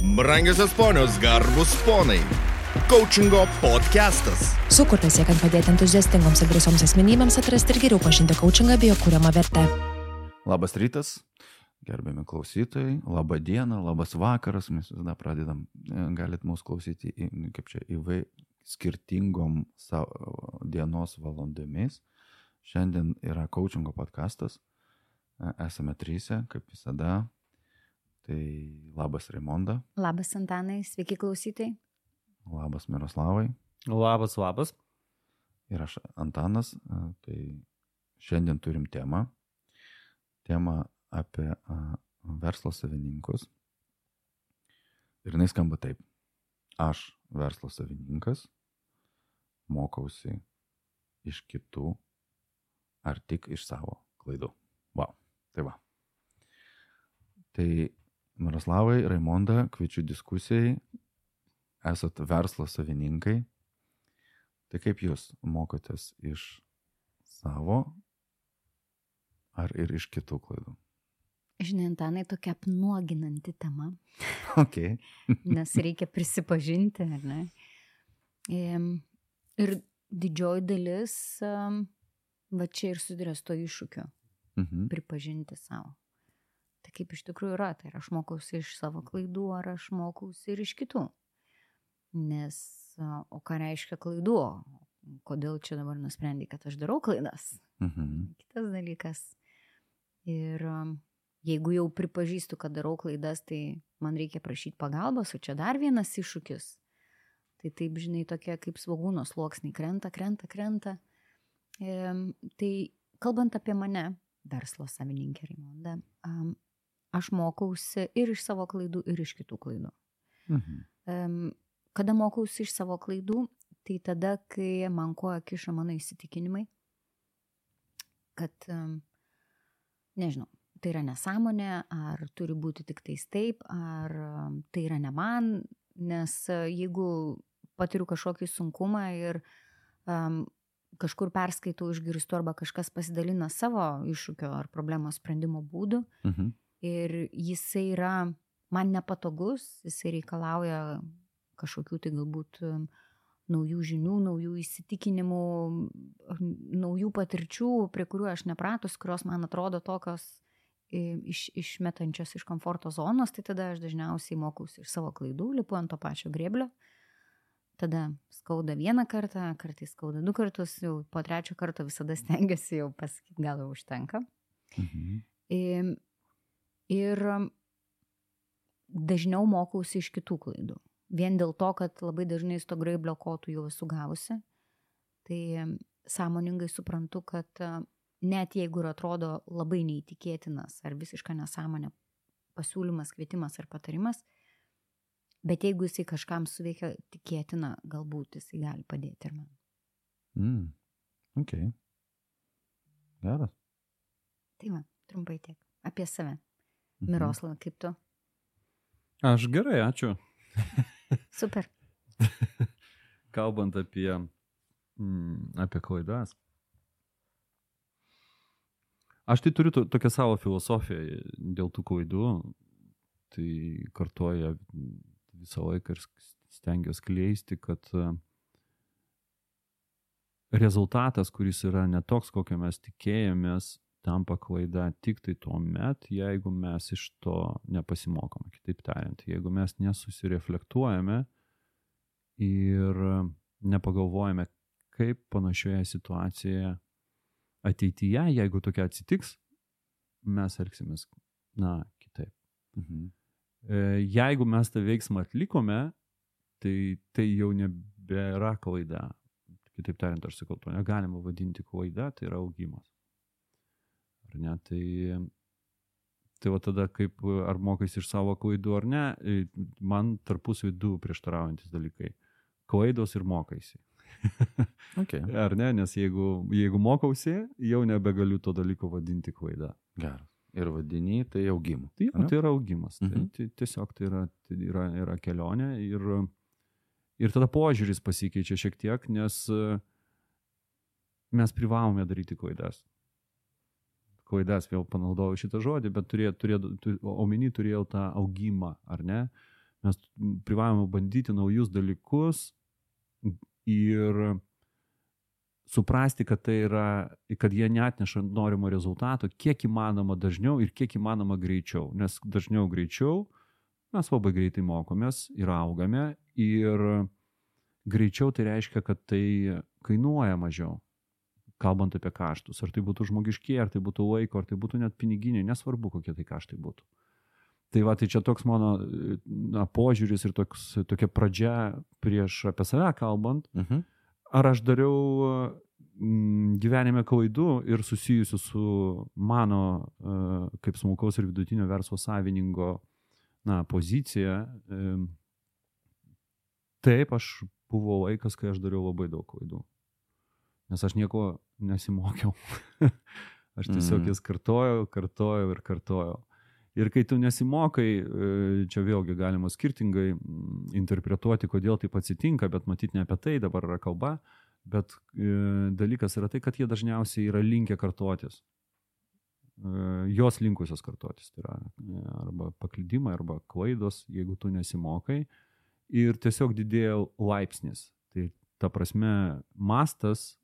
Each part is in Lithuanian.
Brangiosios ponios, garbus ponai. Coachingo podcastas. Sukurtas siekiant padėti entuziastingoms ir drąsioms asmenybėms atrasti ir geriau pažinti coachingą bei jo kūriamą vertę. Labas rytas, gerbiami klausytojai, laba diena, labas vakaras, mes visada pradedam, e, galit mūsų klausyti, kaip čia, įvai skirtingom savo dienos valandomis. Šiandien yra coachingo podcastas, E, esame trysia, kaip visada. Tai labas Raimonda, Labas, Antanai, sveiki klausytojai. labas Miroslavai Labas, labas. ir aš Antanas. Tai šiandien turim temą. Temą apie verslo savininkus. Ir jinai skamba taip. Aš verslo savininkas mokausi iš kitų ar tik iš savo klaidų. Wow. Tai va. Tai Miroslavai, Raimonda, kviečiu diskusijai. Esat verslo savininkai. Tai kaip jūs mokotės iš savo ar ir iš kitų klaidų? Žinai, Antanai, tokia apnuoginanti tema, Ok. nes reikia prisipažinti, ar ne? Ir didžioji dalis, va čia ir susiduria su to iššūkiu Mhm. - pripažinti savo. Tai kaip iš tikrųjų yra, tai aš mokausi iš savo klaidų, ar aš mokausi ir iš kitų. Nes, o ką reiškia klaidų? Kodėl čia dabar nusprendai, kad aš darau klaidas? Mhm. kitas dalykas. Ir jeigu jau pripažįstu, kad darau klaidas, tai man reikia prašyti pagalbos, o čia dar vienas iššūkis. Tai taip, žinai, tokie kaip svagūno sluoksniai krenta, krenta, krenta. E, tai kalbant apie mane, verslo savininkė Raimonda, um, aš mokausi ir iš savo klaidų, ir iš kitų klaidų. Mhm. Kada mokausi iš savo klaidų, tai tada, kai man koją kiša mano įsitikinimai, kad, nežinau, tai yra nesąmonė, ar turi būti tik tais taip, ar tai yra ne man, nes e, jeigu patiriu kažkokį sunkumą ir um, kažkur perskaitau, išgirstu arba kažkas pasidalina savo iššūkio ar problemos sprendimo būdų, Mhm. Ir jisai yra man nepatogus, jisai reikalauja kažkokių tai galbūt naujų žinių, naujų įsitikinimų, naujų patirčių, prie kurių aš nepratus, kurios man atrodo tokios iš, išmetančios iš komforto zonos, tai tada aš dažniausiai mokausi iš savo klaidų, lipu ant to pačio grėblio. Tada skauda vieną kartą, kartais skauda du kartus, jau po trečio karto visada stengiuosi jau pasakyti, gal jau užtenka. Mhm. Ir, ir dažniau mokausi iš kitų klaidų. Vien dėl to, kad labai dažnai su to graiblio kotų jau esu gavusi, tai sąmoningai suprantu, kad a, net jeigu ir atrodo labai neįtikėtinas ar visiška nesąmonė pasiūlymas, kvietimas ar patarimas, bet jeigu jisai kažkam suveikia tikėtina, galbūt jisai gali padėti ir man. Mm. Ok. Geras. Tai va, trumpai tiek. Apie save. Mhm. Miroslav, kaip tu? Aš gerai, ačiū. Super. Kalbant apie, mm, apie klaidas. Aš tai turiu to, tokią savo filosofiją dėl tų klaidų. Tai kartuoja visą laiką ir stengiuosi kleisti, kad e, rezultatas, kuris yra netoks, kokio mes tikėjomės, tampa klaida tik tai tuo met, jeigu mes iš to nepasimokome. Kitaip tariant, jeigu mes nesusireflektuojame ir nepagalvojame, kaip panašioje situacijoje ateityje, jeigu tokia atsitiks, mes elgsimės, na, kitaip. Mhm. E, Jeigu mes tą veiksmą atlikome, tai tai jau nebėra klaida. Kitaip tariant, aš sakau, to negalima vadinti klaida, tai yra augimas. Ar ne? Tai, tai va tada, kaip ar mokais iš savo klaidų ar ne, man tarpusavį du prieštaraujantis dalykai. Klaidos ir mokaisi. Ok. Ar ne? Nes jeigu, jeigu mokausi, jau nebegaliu to dalyko vadinti klaida. Geras. Ir vadini tai augimu. Tai, ane? tai yra augimas. Tai, Mhm. tai tiesiog tai yra, tai yra, yra kelionė ir, ir tada požiūris pasikeičia šiek tiek, nes mes privalome daryti klaidas. Klaidas vėl panaudojau šitą žodį, bet turėjau, turėjau, tu- omeny turėjau tą augimą, ar ne? Mes privalome bandyti naujus dalykus ir suprasti, kad tai yra, kad jie netneša norimo rezultato, kiek įmanoma dažniau ir kiek įmanoma greičiau. Nes dažniau greičiau mes labai greitai mokomės ir augame ir greičiau tai reiškia, kad tai kainuoja mažiau. Kalbant apie kaštus, ar tai būtų žmogiškiai, ar tai būtų laiko, ar tai būtų net piniginiai, nesvarbu, kokie tai kaštai būtų. Tai va, tai čia toks mano na, požiūris ir toks, tokia pradžia prieš apie save kalbant. Mhm. Ar aš dariau mm, gyvenime klaidų ir susijusių su mano e, kaip smulkaus ir vidutinio verslo savininko na, pozicija. E, Taip, aš buvo laikas, kai aš dariau labai daug klaidų. Nes aš nieko nesimokiau. aš tiesiog Mhm. jas kartojau, kartojau ir kartojau. Ir kai tu nesimokai, e, čia vėlgi galima skirtingai mm, interpretuoti, kodėl taip atsitinka, bet matyti ne apie tai dabar yra kalba, bet e, dalykas yra tai, kad jie dažniausiai yra linkę kartotis. E, Jos linkusios kartotis. Tai yra arba paklydimai, arba klaidos, jeigu tu nesimokai. Ir tiesiog didėja laipsnis. Tai ta prasme, mastas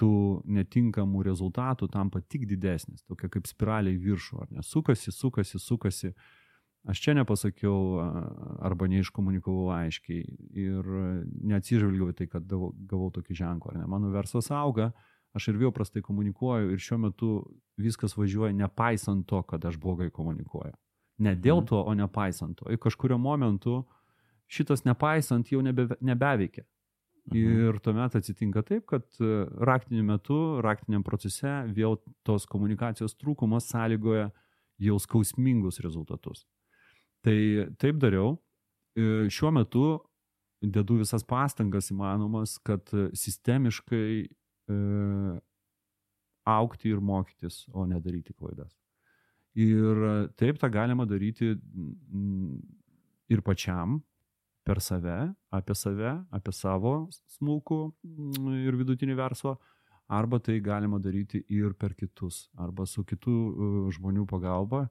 tų netinkamų rezultatų tampa tik didesnis, tokia kaip spiraliai viršų, ar ne? Sukasi, sukasi, sukasi. Aš čia nepasakiau arba neiškomunikavau aiškiai ir neatsižvelgiau į tai, kad gavau, gavau tokį ženklą, ar ne? Mano verslas auga, aš ir vėl prastai komunikuoju ir šiuo metu viskas važiuoja nepaisant to, kad aš blogai komunikuoju. Ne dėl Mhm. to, o nepaisant to. Ir kažkurio momentu šitas nepaisant jau nebe, nebeveikia. Mhm. Ir tuomet atsitinka taip, kad e, raktiniu metu, raktiniam procese vėl tos komunikacijos trūkumas sąlygoja jau skausmingus rezultatus. Tai taip dariau. E, Šiuo metu dedu visas pastangas įmanomas, kad sistemiškai e, aukti ir mokytis, o ne daryti klaidas. Ir taip tą galima daryti ir pačiam, per save, apie save, apie savo smulkų ir vidutinį verslą, arba tai galima daryti ir per kitus, arba su kitų žmonių pagalba.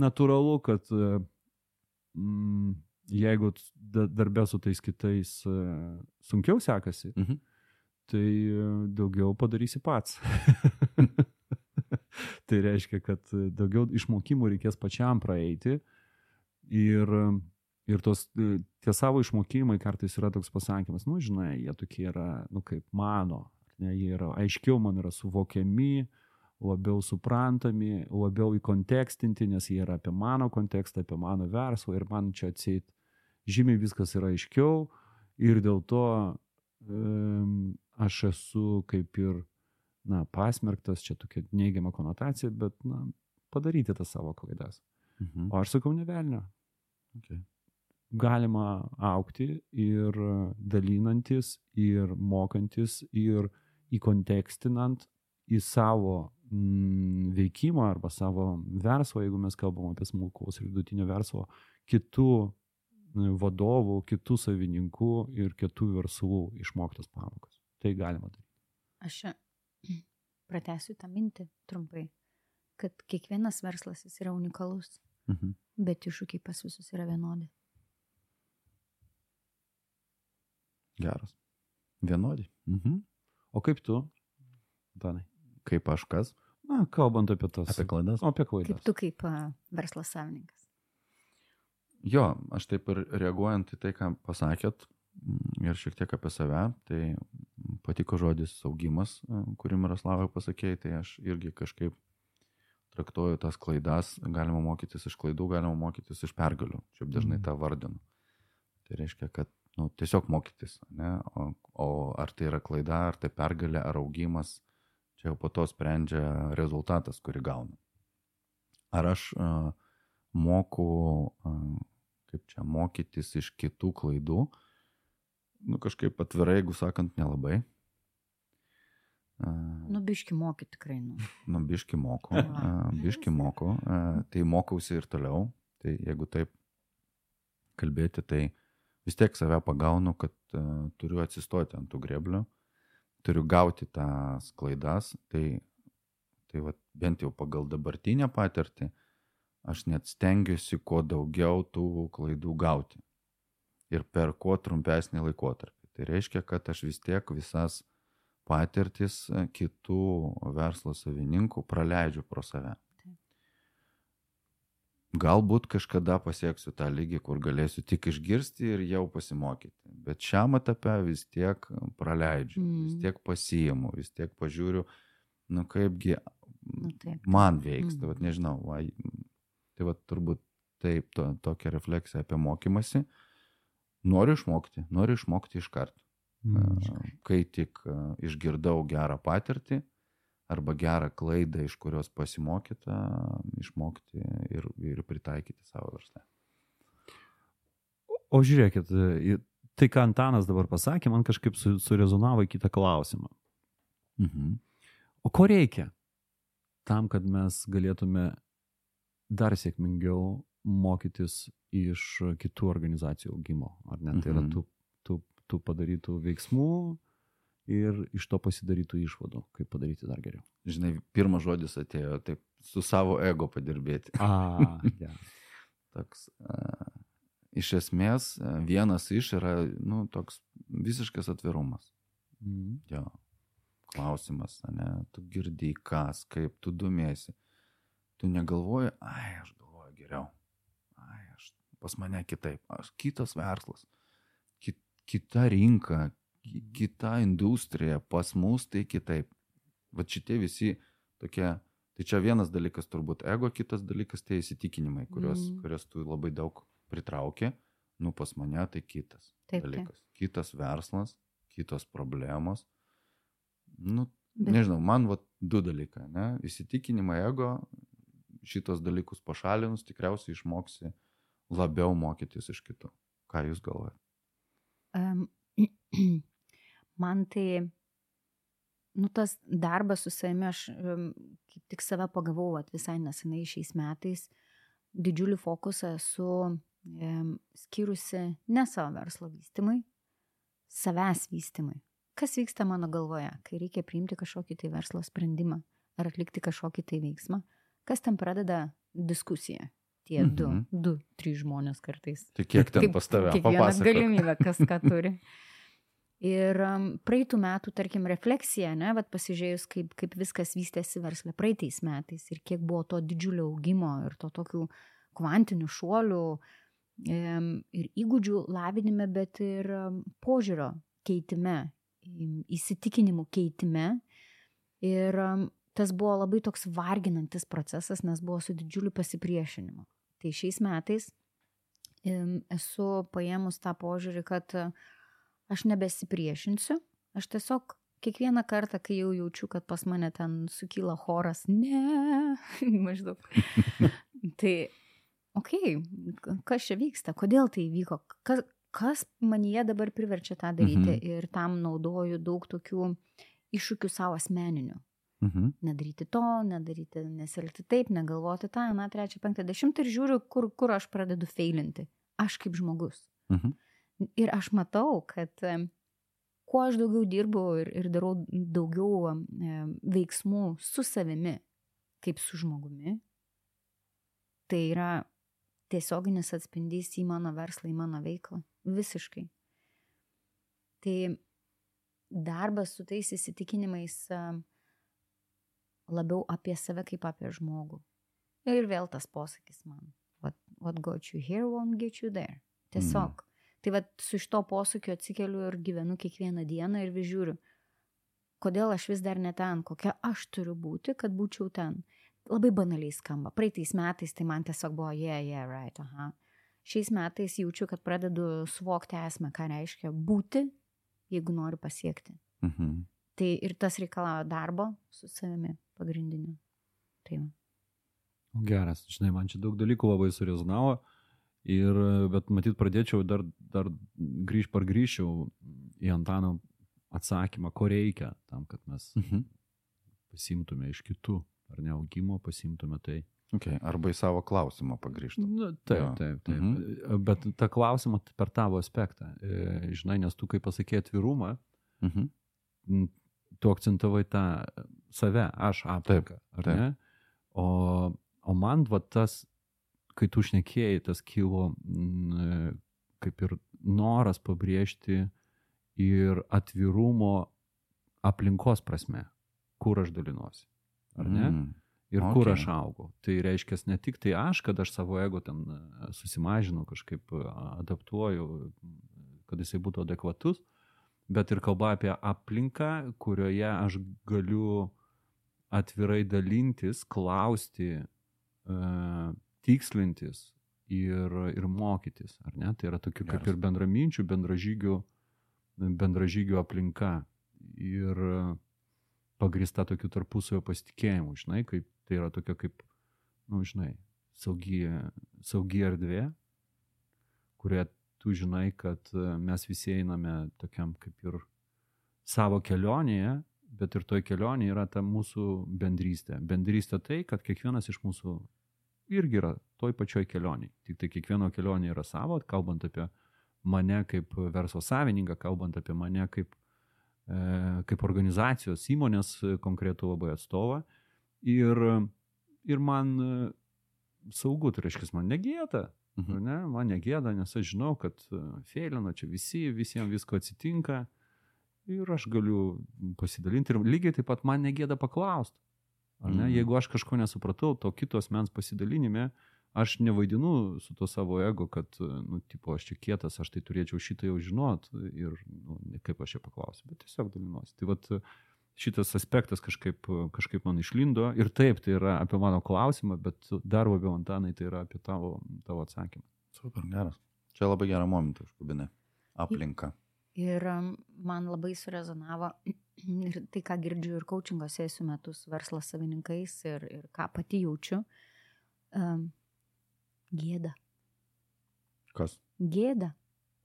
Natūralu, kad mm, jeigu da- darbė su tais kitais e, sunkiau sekasi, Mhm. tai e, daugiau padarysi pats. tai reiškia, kad daugiau išmokimų reikės pačiam praeiti ir, ir tos, e, tie savo išmokimai kartais yra toks pasakymas, nu žinai, jie tokie yra, nu kaip mano, ne, jie yra aiškiau man yra suvokiami, labiau suprantami, labiau įkontekstinti, nes jie yra apie mano kontekstą, apie mano verslą ir man čia atseit žymiai viskas yra aiškiau ir dėl to um, aš esu kaip ir, na, pasmerktas, čia tokia neigiama konotacija, bet, na, padaryti tas savo klaidas. Mhm. O aš sakau, nevelnio. Okay. Galima aukti ir dalinantis, ir mokantis, ir įkontekstinant į savo mm, veikimą arba savo verslą, jeigu mes kalbam apie smulkaus ir vidutinio verslo, kitų mm, vadovų, kitų savininkų ir kitų verslų išmoktas pamokas. Tai galima daryti. Aš pratęsiu tą mintį trumpai, kad kiekvienas verslas jis yra unikalus, Mhm. bet iššūkiai pas visus yra vienodi. Geras. Vienodi. Mhm. O kaip tu, Danai? Kaip aš kas? Na, kalbant apie tas. Apie klaidas? O, apie Kaip klaidas. tu kaip a, verslo savininkas. Jo, aš taip ir reaguojant į tai, ką pasakėt mm, ir šiek tiek apie save, tai patiko žodis augimas, kurį Miroslavai pasakėjai, tai aš irgi kažkaip traktuoju tas klaidas, galima mokytis iš klaidų, galima mokytis iš pergalių, šiaip dažnai Mhm. tą vardinu. Tai reiškia, kad nu, tiesiog mokytis, ne? O, o ar tai yra klaida, ar tai pergalė, ar augimas, čia jau po to sprendžia rezultatas, kurį gaunu. Ar aš uh, moku, uh, kaip čia, mokytis iš kitų klaidų, nu kažkaip atvirai, jeigu sakant, nelabai. Uh, Nu, biški mokyti tikrai, nu. nu, biški moku, uh, biški moku, uh, tai mokausi ir toliau. Tai jeigu taip kalbėti, tai vis tiek save pagaunu, kad uh, turiu atsistoti ant tų greblių, turiu gauti tas klaidas, tai, tai vat, bent jau pagal dabartinę patirtį, aš net stengiuosi kuo daugiau tų klaidų gauti. Ir per kuo trumpesnį laikotarpį. Tai reiškia, kad aš vis tiek visas patirtis e, kitų verslo savininkų praleidžiu pro save. Galbūt kažkada pasieksiu tą lygį, kur galėsiu tik išgirsti ir jau pasimokyti. Bet šiam etape vis tiek praleidžiu, mm. vis tiek pasiimu, vis tiek pažiūriu, nu kaipgi Nu, taip. man veiks. Tai Mm. vat nežinau, va, tai va turbūt taip, to, tokia refleksija apie mokymasi. Noriu išmokti, noriu išmokti iš karto. Mm. Kai tik a, išgirdau gerą patirtį arba gerą klaidą, iš kurios pasimokyta, išmokti ir, ir pritaikyti savo verslą. O žiūrėkit, tai ką Antanas dabar pasakė, man kažkaip su, surezonavo į kitą klausimą. Mhm. O ko reikia tam, kad mes galėtume dar sėkmingiau mokytis iš kitų organizacijų augimo? Ar ne? Tai yra Mhm. tų, tų, tų padarytų veiksmų ir iš to pasidarytų išvadų, kaip padaryti dar geriau. Žinai, pirmas žodis atėjo taip su savo ego padirbėti. A, ja. Toks, a, iš esmės, vienas iš yra, nu, toks visiškas atvirumas. Mhm. Jo. Klausimas, ne, tu girdi, kas, kaip tu domėsi. Tu negalvoji, ai, aš galvoju geriau. Ai, aš pas mane kitaip. Aš kitas verslas. Kit, kita rinka, kita industrija, pas mus tai kitaip. Va šitie visi tokie, tai čia vienas dalykas turbūt ego, kitas dalykas tai įsitikinimai, kurios, Mm. kurios tu labai daug pritraukė. Nu, pas mane tai kitas Taip, taip. dalykas. Kitas verslas, kitos problemos. Nu, Bet- nežinau, man va du dalykai, ne? Įsitikinimai ego, šitos dalykus pašalinus, tikriausiai išmoksi labiau mokytis iš kitų. Ką jūs galvojate? Em, Man tai, nu, tas darbas su savimi, aš kaip tik save pagavau vat, visai nesenai šiais metais, didžiulį fokusą esu em, skyrusi ne savo verslo vystimui, savęs vystimui. Kas vyksta mano galvoje, kai reikia priimti kažkokį tai verslo sprendimą ar atlikti kažkokį tai veiksmą, kas ten pradeda diskusiją. Tie du, Mhm. du, trys žmonės kartais. Tai kiek ten pas tave? Kiekvienas galimybę, kas ką turi. Ir um, praeitų metų, tarkim, refleksija, ne, bet pasižiūrėjus, kaip, kaip viskas vystėsi verslė praeitais metais ir kiek buvo to didžiulio augimo ir to tokių kvantinių šuolių ir įgūdžių lavinime, bet ir em, požiūrio keitime, im, įsitikinimų keitime. Ir em, tas buvo labai toks varginantis procesas, nes buvo su didžiuliu pasipriešinimu. Tai šiais metais esu paėmus tą požiūrį, kad aš nebesipriešinsiu, aš tiesiog kiekvieną kartą, kai jau jaučiu, kad pas mane ten sukyla choras, ne, maždaug. tai, okei, okay, kas čia vyksta, kodėl tai įvyko, kas, kas manyje dabar priverčia tą daryti Mhm. ir tam naudoju daug tokių iššūkių savo asmeninių Mhm. nedaryti to, nedaryti, nesilgti taip, negalvoti tą, na, trečią, penktą, dešimtą ir žiūriu, kur, kur aš pradedu feilinti. Aš kaip žmogus. Mhm. Ir aš matau, kad kuo aš daugiau dirbu ir, ir darau daugiau veiksmų su savimi, kaip su žmogumi, tai yra tiesioginis atspindys į mano verslą, į mano veiklą. Visiškai. Tai darbas su tais įsitikinimais labiau apie save kaip apie žmogų. Ir vėl tas posakis man. What, what got you here won't get you there. Tiesiog. Mm. Tai vad su šito posakiu atsikeliu ir gyvenu kiekvieną dieną ir vis žiūriu, kodėl aš vis dar ne ten, kokia aš turiu būti, kad būčiau ten. Labai banaliai skamba. Praeitais metais tai man tiesiog buvo, yeah, yeah, right, aha. Šiais metais jaučiu, kad pradedu suvokti esmę, ką reiškia būti, jeigu noriu pasiekti. Mhm. Tai ir tas reikalauja darbo su savimi pagrindiniu. Tai. Geras, žinai, man čia daug dalykų labai surezonavo. Ir, bet matyt, pradėčiau dar, dar grįž, pargrįžčiau į Antano atsakymą, ko reikia tam, kad mes Mhm. pasimtume iš kitų, ar ne augimo, pasimtume tai. Okay. Arba į savo klausimą pagrįžtų. Na, taip, taip, taip. Mhm. Bet tą klausimą per tavo aspektą. E, Žinai, nes tu, kai pasakė atvirumą, Mhm. tu akcentavai tą save, aš aplinką, ar taip. ne? O, o man va tas kai tu šnekėjai, tas kilo mm, kaip ir noras pabrėžti ir atvirumo aplinkos prasme, kur aš dalinuosi. Ar ne? Mm. Ir okay. kur aš augau. Tai reiškia ne tik tai aš, kad aš savo ego ten e, susimažinu, kažkaip e, adaptuoju, kad jisai būtų adekvatus, bet ir kalba apie aplinką, kurioje aš galiu atvirai dalintis, klausti, uh, tikslintis ir, ir mokytis, ar ne? Tai yra tokių kaip ir bendraminčių, bendražygių, bendražygių aplinka. Ir pagrista tokiu tarpusavio pasitikėjimu, žinai, kaip tai yra tokia kaip, na, nu, žinai, saugi, saugi erdvė, kurioje tu žinai, kad mes visi einame tokiam kaip ir savo kelionėje, bet ir toj kelionėje yra ta mūsų bendrystė. Bendrystė tai, kad kiekvienas iš mūsų irgi yra toj pačioj kelioniai. Tik tai kiekvieno kelionė yra savo, kalbant apie mane kaip verslo savininką, kalbant apie mane kaip, e, kaip organizacijos įmonės konkretų labai atstovą. Ir, ir man e, saugu, tai reiškia, man negėda. Mhm. Ne? Man negėda, nes aš žinau, kad e, feilino čia visi, visiems visko atsitinka ir aš galiu pasidalinti. Ir lygiai taip pat man negėda paklausti. Mhm. Jeigu aš kažko nesupratau, to kitos mens pasidalinime, aš nevaidinu su to savo ego, kad, nu, tipo, aš čia kietas, aš tai turėčiau šitą jau žinot ir, nu, kaip aš čia paklausiu, bet tiesiog dalinuosi. Tai vat šitas aspektas kažkaip, kažkaip man išlindo ir taip, tai yra apie mano klausimą, bet dar labiau, Antanai, tai yra apie tavo, tavo atsakymą. Super, geras. Čia labai gerą momentą užkabinai. Aplinka. Ir man labai surezonavo ir tai, ką girdžiu ir coachingo sesijų metus verslo savininkais ir, ir ką pati jaučiu. Um, gėda. Kas? Gėda.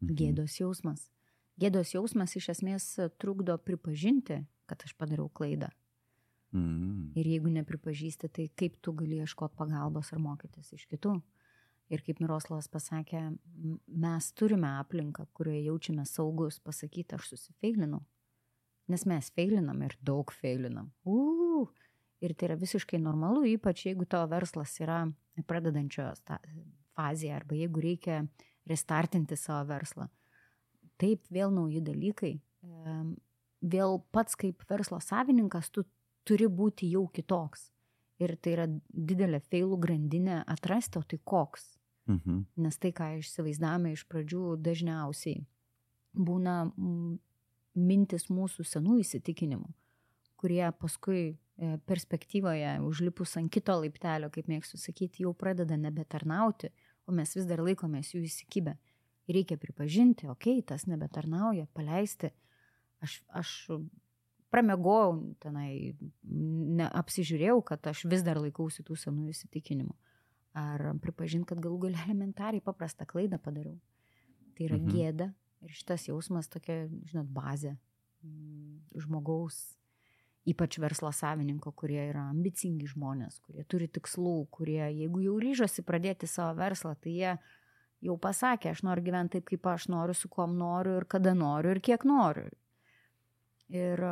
Mhm. Gėdos jausmas. Gėdos jausmas iš esmės trukdo pripažinti, kad aš padariau klaidą. Mhm. Ir jeigu nepripažįsti, tai kaip tu gali ieškoti pagalbos ar mokytis iš kitų. Ir kaip Miroslavas pasakė, mes turime aplinką, kurioje jaučiame saugus pasakyti, aš susifeilinau. Nes mes feilinam ir daug feilinam. Uu, ir tai yra visiškai normalu, ypač jeigu tavo verslas yra pradedančios fazėje arba jeigu reikia restartinti savo verslą. Taip, vėl nauji dalykai. Vėl pats kaip verslo savininkas tu turi būti jau kitoks. Ir tai yra didelė feilų grandinė atrasti, o tai koks. Mhm. Nes tai, ką įsivaizdavome iš pradžių, dažniausiai būna mintis mūsų senų įsitikinimų, kurie paskui e, perspektyvoje, užlipus ant kito laiptelio, kaip mėgstu sakyti, jau pradeda nebetarnauti, o mes vis dar laikomės jų įsikibę. Reikia pripažinti, okei, okay, tas nebetarnauja, paleisti. Aš, aš pramegojau tenai, apsižiūrėjau, kad aš vis dar laikausi tų senų įsitikinimų ar pripažinti, kad galų galia elementariai paprastą klaidą padariau. Tai yra mhm. gėda ir šitas jausmas tokia, žinot, bazė mm, žmogaus, ypač verslo savininko, kurie yra ambicingi žmonės, kurie turi tikslų, kurie, jeigu jau ryžosi pradėti savo verslą, tai jie jau pasakė, aš noriu gyventi taip, kaip aš noriu, su kuom noriu ir kada noriu ir kiek noriu. Ir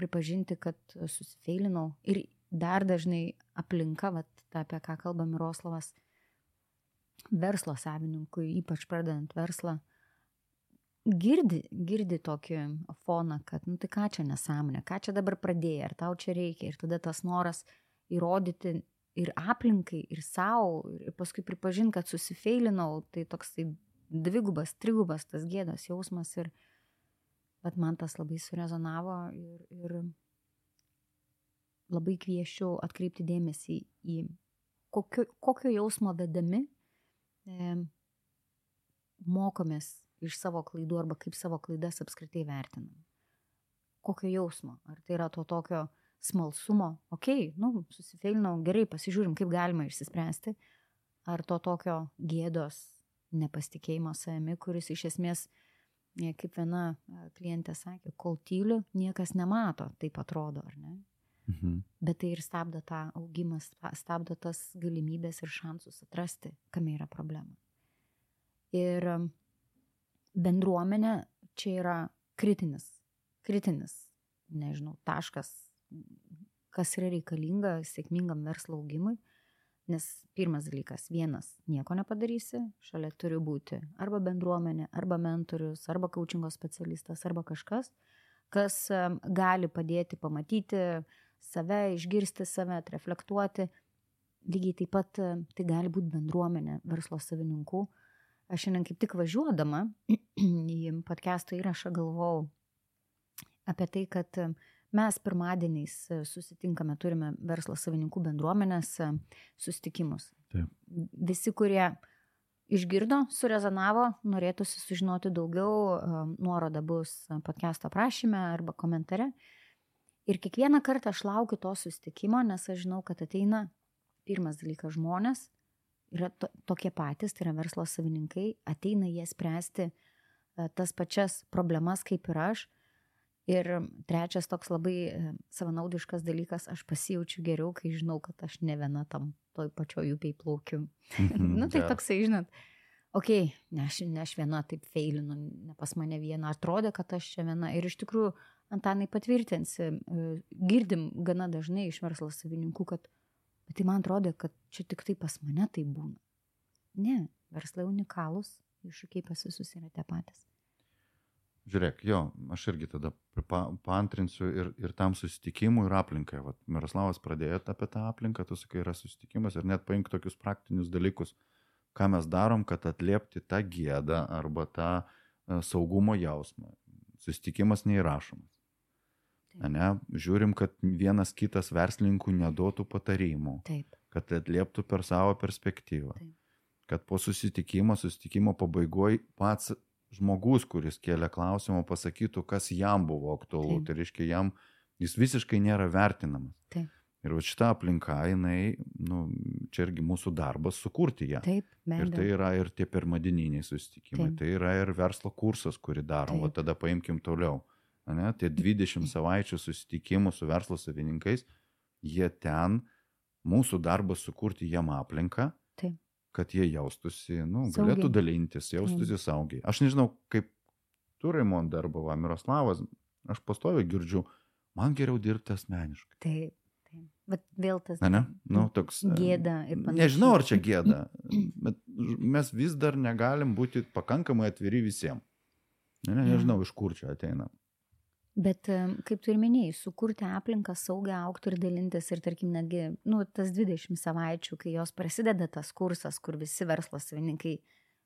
pripažinti, kad susifeilinau. Ir dar dažnai aplinka, vat, ta, apie ką kalba Miroslavas, verslo savininkui, ypač pradedant verslą, girdi, girdi tokį foną, kad, nu tai ką čia nesąmonė, ką čia dabar pradėjai, ar tau čia reikia. Ir tada tas noras įrodyti ir aplinkai, ir savo, ir paskui pripažinti, kad susifeilinau, tai toks tai dvigubas, trigubas tas gėdos jausmas. Ir, bet man tas labai surezonavo ir, ir labai kvieščiau atkreipti dėmesį į kokio, kokio jausmo vedami e, mokomės iš savo klaidų arba kaip savo klaidas apskritai vertinam. Kokio jausmo? Ar tai yra to tokio smalsumo, okei, okay, nu, susifeilinau, gerai, pasižiūrim, kaip galima išsispręsti, ar to tokio gėdos nepasitikėjimo savimi, kuris iš esmės, e, kaip viena e, klientė sakė, kol tyliu, niekas nemato, taip atrodo, ar ne? Mhm. Bet tai ir stabdo tą augimą, stabdo tas galimybės ir šansus atrasti, kame yra problema. Ir bendruomenė čia yra kritinis, kritinis, nežinau, taškas, kas yra reikalinga sėkmingam verslo augimui. Nes pirmas dalykas, vienas nieko nepadarysi, šalia turi būti arba bendruomenė, arba mentorius, arba coachingo specialistas, arba kažkas, kas gali padėti pamatyti save, išgirsti save, reflektuoti. Lygiai taip pat tai gali būti bendruomenė verslo savininkų. Aš šiandien kaip tik važiuodama į podcast'o įrašą galvojau apie tai, kad mes pirmadieniais susitinkame, turime verslo savininkų bendruomenės susitikimus. Taip. Visi, kurie išgirdo, surezonavo, norėtųsi sužinoti daugiau, e, nuoroda bus podcast aprašyme arba komentare. Ir kiekvieną kartą aš laukiu to susitikimo, nes aš žinau, kad ateina pirmas dalykas žmonės, yra to, tokie patys, tai yra verslo savininkai, ateina jie spręsti e, tas pačias problemas kaip ir aš. Ir trečias toks labai e, savanaudiškas dalykas, aš pasijaučiu geriau, kai žinau, kad aš ne viena tam toj pačioj upėj plaukiu. nu, tai Jo. toksai, žinot, ok, ne aš, ne aš viena taip feilinu, ne pas mane viena, atrodė, kad aš čia viena. Ir iš tikrųjų, Antanai patvirtinsi, e, girdim gana dažnai iš verslo savininkų, kad bet tai man atrodo, kad čia tik tai pas mane tai būna. Ne, verslai unikalūs, iššūkiai pas visus yra tie patys. Žiūrėk, jo, aš irgi tada pa, paantrinsiu ir, ir tam susitikimui, ir aplinkai. Vat Miroslavas pradėjo apie tą aplinką, tu sakai, yra susitikimas ir net paimk tokius praktinius dalykus, ką mes darom, kad atliepti tą gėdą arba tą e, saugumo jausmą. Susitikimas neįrašomas. Ne? Žiūrim, kad vienas kitas verslininkų neduotų patarimų, Taip, kad atlieptų per savo perspektyvą. Taip. Kad po susitikimo, susitikimo pabaigoje pats žmogus, kuris kėlė klausimą, pasakytų, kas jam buvo aktualu. Taip. Tai reiškia, jam jis visiškai nėra vertinamas. Taip. Ir va šitą aplinką, jinai, nu, čia irgi mūsų darbas sukurti ją. taip, be Ir tai yra ir tie pirmadininiai susitikimai, Taip. tai yra ir verslo kursas, kurį darom, o Taip. tada paimkim toliau. Ne, tie 20 savaičių susitikimų su verslo savininkais, jie ten, mūsų darbas sukurti jiem aplinką, Taip. kad jie jaustųsi, nu, Saugiai. galėtų dalintis, jaustųsi saugiai. Aš nežinau, kaip tu, Raimonda, arba va, Miroslavas, aš pastoviai girdžiu, man geriau dirbti asmeniškai. Taip, taip. Bet vėl tas Ne, ne? Nu, toks, e, gėda ir panašiai. Nežinau, ar čia gėda, bet ž- mes vis dar negalim būti pakankamai atviri visiems. Ne, ne, nežinau, iš kur čia ateina. Bet em, kaip tu ir minėjai, sukurti aplinką saugę aukti ir dalintis ir tarkim netgi, nu, tas 20 savaičių, kai jos prasideda tas kursas, kur visi verslo savininkai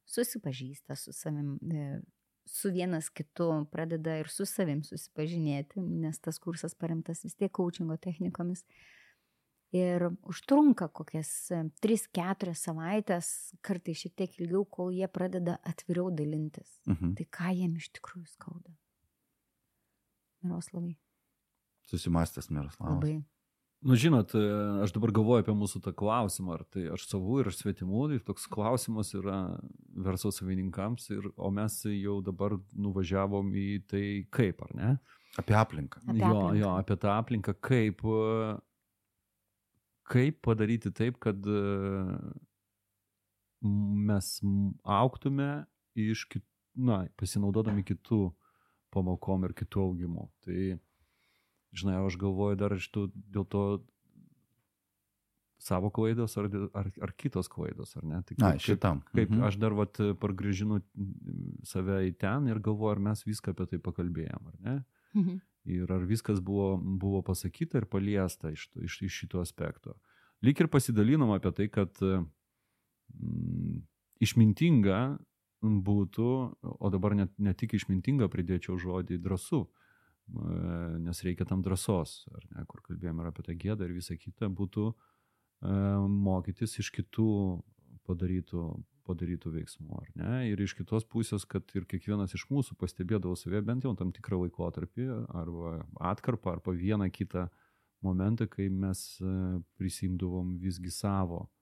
susipažįsta su savim, e, su vienas kitu, pradeda ir su savim susipažinėti, nes tas kursas paremtas vis tiek coachingo technikomis. Ir užtrunka kokias 3-4 savaitės, kartai šiek tiek ilgiau, kol jie pradeda atviriau dalintis. Mhm. Tai ką jiem iš tikrųjų skauda? Miroslavai. Susimastęs Miroslavas. Labai. Nu, žinot, e, aš dabar galvoju apie mūsų tą klausimą, ar tai aš savų ir aš svetimų, ir toks klausimas yra verslo savininkams, ir, o mes jau dabar nuvažiavom į tai kaip, ar ne? Apie aplinką. Apie jo, aplinką. jo, apie tą aplinką, kaip, e, kaip padaryti taip, kad e, mes auktume iš kitų, na, pasinaudodami kitų pamokom ir kitų augimų. Tai, žinai, aš galvoju dar iš tų, dėl to savo klaidos ar, ar, ar kitos klaidos, ar ne? Tai Na, kaip- šitam. Kaip Mhm. aš dar vat pargrįžinu save į ten ir galvoju, ar mes viską apie tai pakalbėjom, ar ne? Mhm. Ir ar viskas buvo, buvo pasakyta ir paliesta iš, to- iš, iš šito aspekto. Lyg ir pasidalinom apie tai, kad mm, išmintinga būtų, o dabar net, ne tik išmintinga pridėčiau žodį drąsu, e, nes reikia tam drąsos, ar ne, kur kalbėjome apie tą gėdą ir visą kitą, būtų e, mokytis iš kitų padarytų, padarytų veiksmų, ar ne? Ir iš kitos pusės, kad ir kiekvienas iš mūsų pastebėdavo save bent jau tam tikrą laikotarpį, arba atkarpą, arba vieną kitą momentą, kai mes e, prisimdavom visgi savo, e,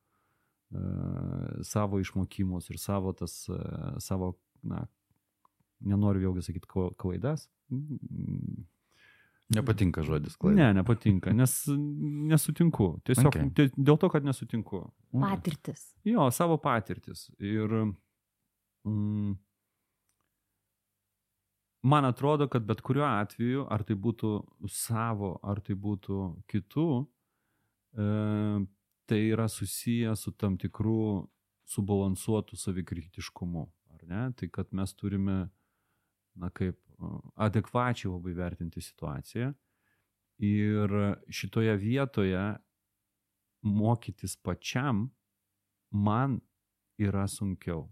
savo išmokymus ir savo tas, savo, na, nenoriu vėlgi sakyti klaidas. Nepatinka žodis klaida. Ne, nepatinka, nes nesutinku. Tiesiog okay. dėl to, kad nesutinku. Patirtis. Jo, savo patirtis. Ir mm, man atrodo, kad bet kuriuo atveju, ar tai būtų savo, ar tai būtų kitų, e, tai yra susiję su tam tikru subalansuotu savikritiškumu, ar ne? Tai kad mes turime, na kaip, adekvačiai labai vertinti situaciją. Ir šitoje vietoje mokytis pačiam man yra sunkiau.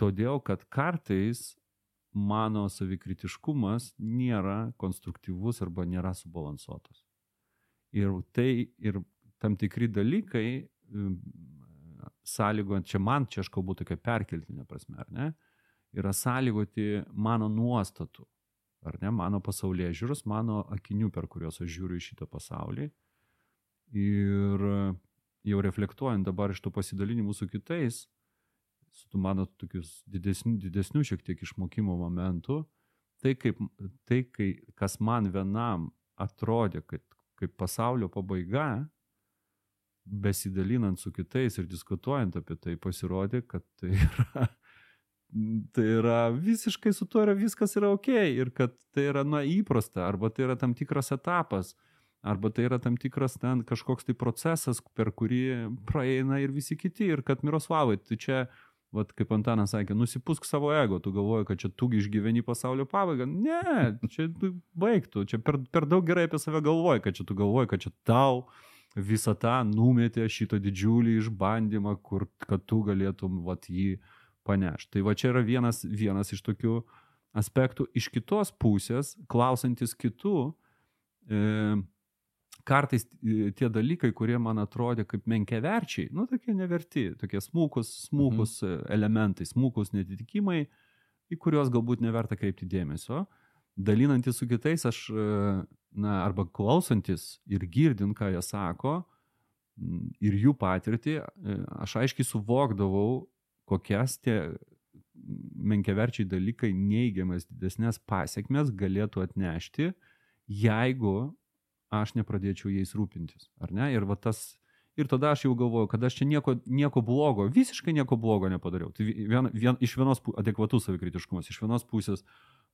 Todėl, kad kartais mano savikritiškumas nėra konstruktyvus arba nėra subalansuotas. Ir tai ir tam tikri dalykai sąlygojant, čia man, čia aš kalbu tokia perkeltinė prasme, ar ne, yra sąlygoti mano nuostatų, ar ne, mano pasaulyje žiūrus, mano akinių, per kuriuos aš žiūriu į šitą pasaulį. Ir jau reflektuojant dabar iš tų pasidalinimų su kitais, su tu mano tokius didesnių, didesnių šiek tiek išmokimo momentų, tai, kaip, tai kai, kas man vienam atrodė, kad kaip pasaulio pabaiga, besidalinant su kitais ir diskutuojant apie tai, pasirodė, kad tai yra, tai yra visiškai su tuo yra viskas yra ok ir kad tai yra na įprasta, arba tai yra tam tikras etapas, arba tai yra tam tikras ten kažkoks tai procesas, per kurį praeina ir visi kiti, ir kad Miroslavai, tu čia Vat kaip Antanas sakė, nusipusk savo ego, tu galvoji, kad čia tu išgyveni pasaulio pabaigą. Ne, čia baigtų, čia per, per daug gerai apie save galvoji, kad čia tu galvoji, kad čia tau visą tą numetė šitą didžiulį išbandymą, kur, kad tu galėtum vat, jį panešti. Tai va čia yra vienas, vienas iš tokių aspektų. Iš kitos pusės, klausantis kitų, e, kartais e, tie dalykai, kurie man atrodė kaip menkiaverčiai, nu tokie neverti, tokie smūkus, smūkus mhm. elementai, smūkus netitikimai, į kuriuos galbūt neverta kreipti dėmesio. Dalinantis su kitais, aš, e, na, arba klausantis ir girdint, ką jie sako, ir jų patirtį, e, aš aiškiai suvokdavau, kokias tie menkiaverčiai dalykai neigiamas didesnės pasiekmes galėtų atnešti, jeigu aš nepradėčiau jais rūpintis, ar ne? Ir va tas, ir tada aš jau galvoju, kad aš čia nieko, nieko blogo, visiškai nieko blogo nepadariau. Tai vien, vien, iš vienos adekvatus savikritiškumas, iš vienos pusės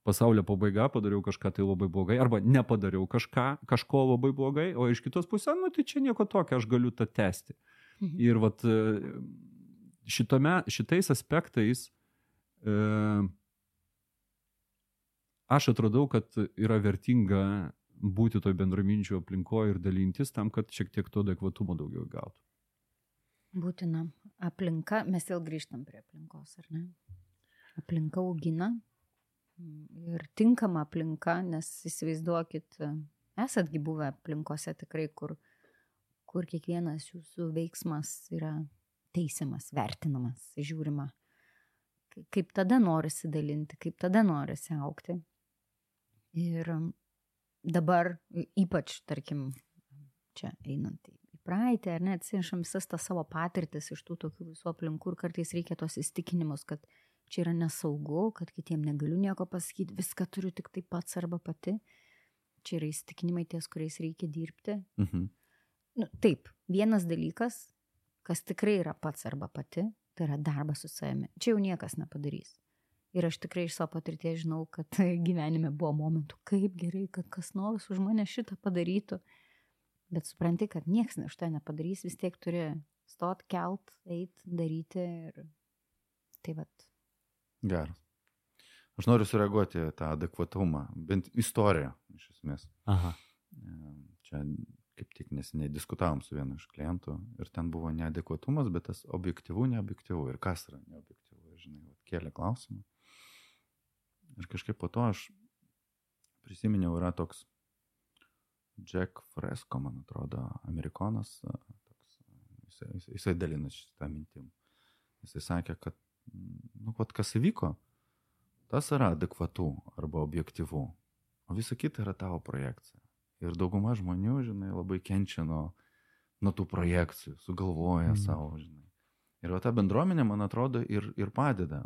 pasaulio pabaiga padariau kažką tai labai blogai, arba nepadariau kažką, kažko labai blogai, o iš kitos pusės, nu tai čia nieko tokio, aš galiu tą tęsti. Mhm. Ir vat šitame, šitais aspektais e, aš atradau, kad yra vertinga būti toj bendraminčių aplinkoje ir dalintis tam, kad šiek tiek to adekvatumo daugiau gautų. Būtina. Aplinka, mes vėl grįžtam prie aplinkos, ar ne? Aplinka augina ir tinkama aplinka, nes įsivaizduokit, esatgi buvę aplinkose tikrai, kur, kur kiekvienas jūsų veiksmas yra teisiamas, vertinamas, žiūrima. Kaip tada norisi dalinti, kaip tada norisi aukti. Ir dabar ypač, tarkim, čia einant į praeitį, ar ne, atsinešam visas tas savo patirtis iš tų tokių visų aplinkų ir kartais reikia tos įstikinimus, kad čia yra nesaugu, kad kitiem negaliu nieko pasakyti, viską turiu tik tai pats arba pati. Čia yra įstikinimai ties, kuriais reikia dirbti. Mhm. Nu, taip, vienas dalykas, kas tikrai yra pats arba pati, tai yra darbas su savimi. Čia jau niekas nepadarys. Ir aš tikrai iš savo patirties žinau, kad gyvenime buvo momentų, kaip gerai, kad kas nors už mane šitą padarytų. Bet supranti, kad niekas iš to nepadarys, vis tiek turi stot, kelt, eit, daryti. Ir... Tai vad. Geras. Aš noriu sureaguoti tą adekvatumą, bent istoriją, iš esmės. Aha. Čia kaip tik neseniai diskutavom su vienu iš klientų ir ten buvo neadekvatumas, bet tas objektivų, neobjektivų. Ir kas yra neobjektivų, žinai, kėlė klausimą. Ir kažkaip po to aš prisiminiau, yra toks Jack Fresco, man atrodo, amerikonas, toks, jisai, jisai, dalinasi šitą mintim. Jisai sakė, kad, nu, pat kas įvyko, tas yra adekvatu arba objektivu, o visa kita yra tavo projekcija. Ir dauguma žmonių, žinai, labai kenčia nuo, nuo tų projekcijų, sugalvoja mm. savo, žinai. Ir va ta bendruomenė, man atrodo, ir, ir padeda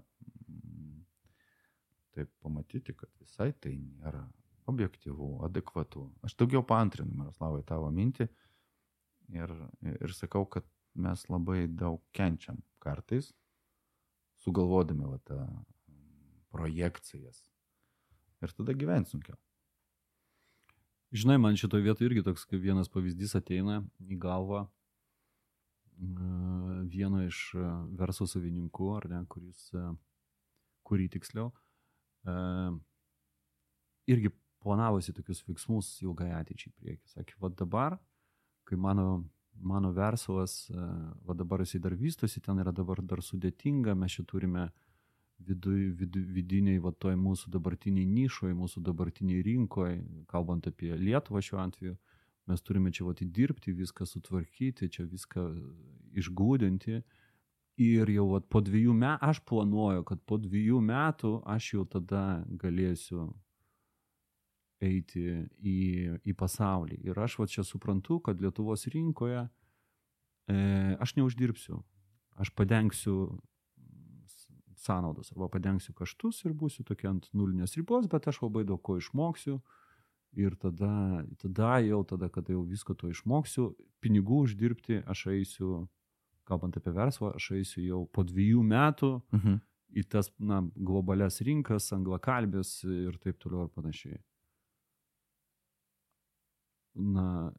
taip pamatyti, kad visai tai nėra objektyvų, adekvatų. Aš daugiau paantrinu, Miroslavai, tavo mintį ir, ir sakau, kad mes labai daug kenčiam kartais, sugalvodami va, tą projekcijas. Ir tada gyventi sunkiau. Žinai, man šitoje vietoje irgi toks kaip vienas pavyzdys ateina į galvą vieno iš verslo savininkų, ar ne, kuris, kurį tiksliau, irgi planavosi tokius veiksmus ilgai ateičiai priekį. Sakė, va dabar, kai mano, mano verslas, va dabar jisai dar vystosi, ten yra dabar dar sudėtinga, mes čia turime vidu, vidu, vidiniai, va toj mūsų dabartiniai nišoje, mūsų dabartiniai rinkoje, kalbant apie Lietuvą šiuo atveju, mes turime čia vat įdirbti, viską sutvarkyti, čia viską išgūdinti. Ir jau vat, po dviejų metų, aš planuoju, kad po dviejų metų aš jau tada galėsiu eiti į, į pasaulį. Ir aš va čia suprantu, kad Lietuvos rinkoje e, aš neuždirbsiu. Aš padengsiu sąnaudas arba padengsiu kaštus ir būsiu tokia ant nulinės ribos, bet aš labai daug ko išmoksiu. Ir tada, tada jau, tada, kada jau visko to išmoksiu, pinigų uždirbti aš eisiu, kalbant apie verslą, aš eisiu jau po dviejų metų mhm. į tas na, globales rinkas, anglakalbės ir taip toliau ir panašiai. Na,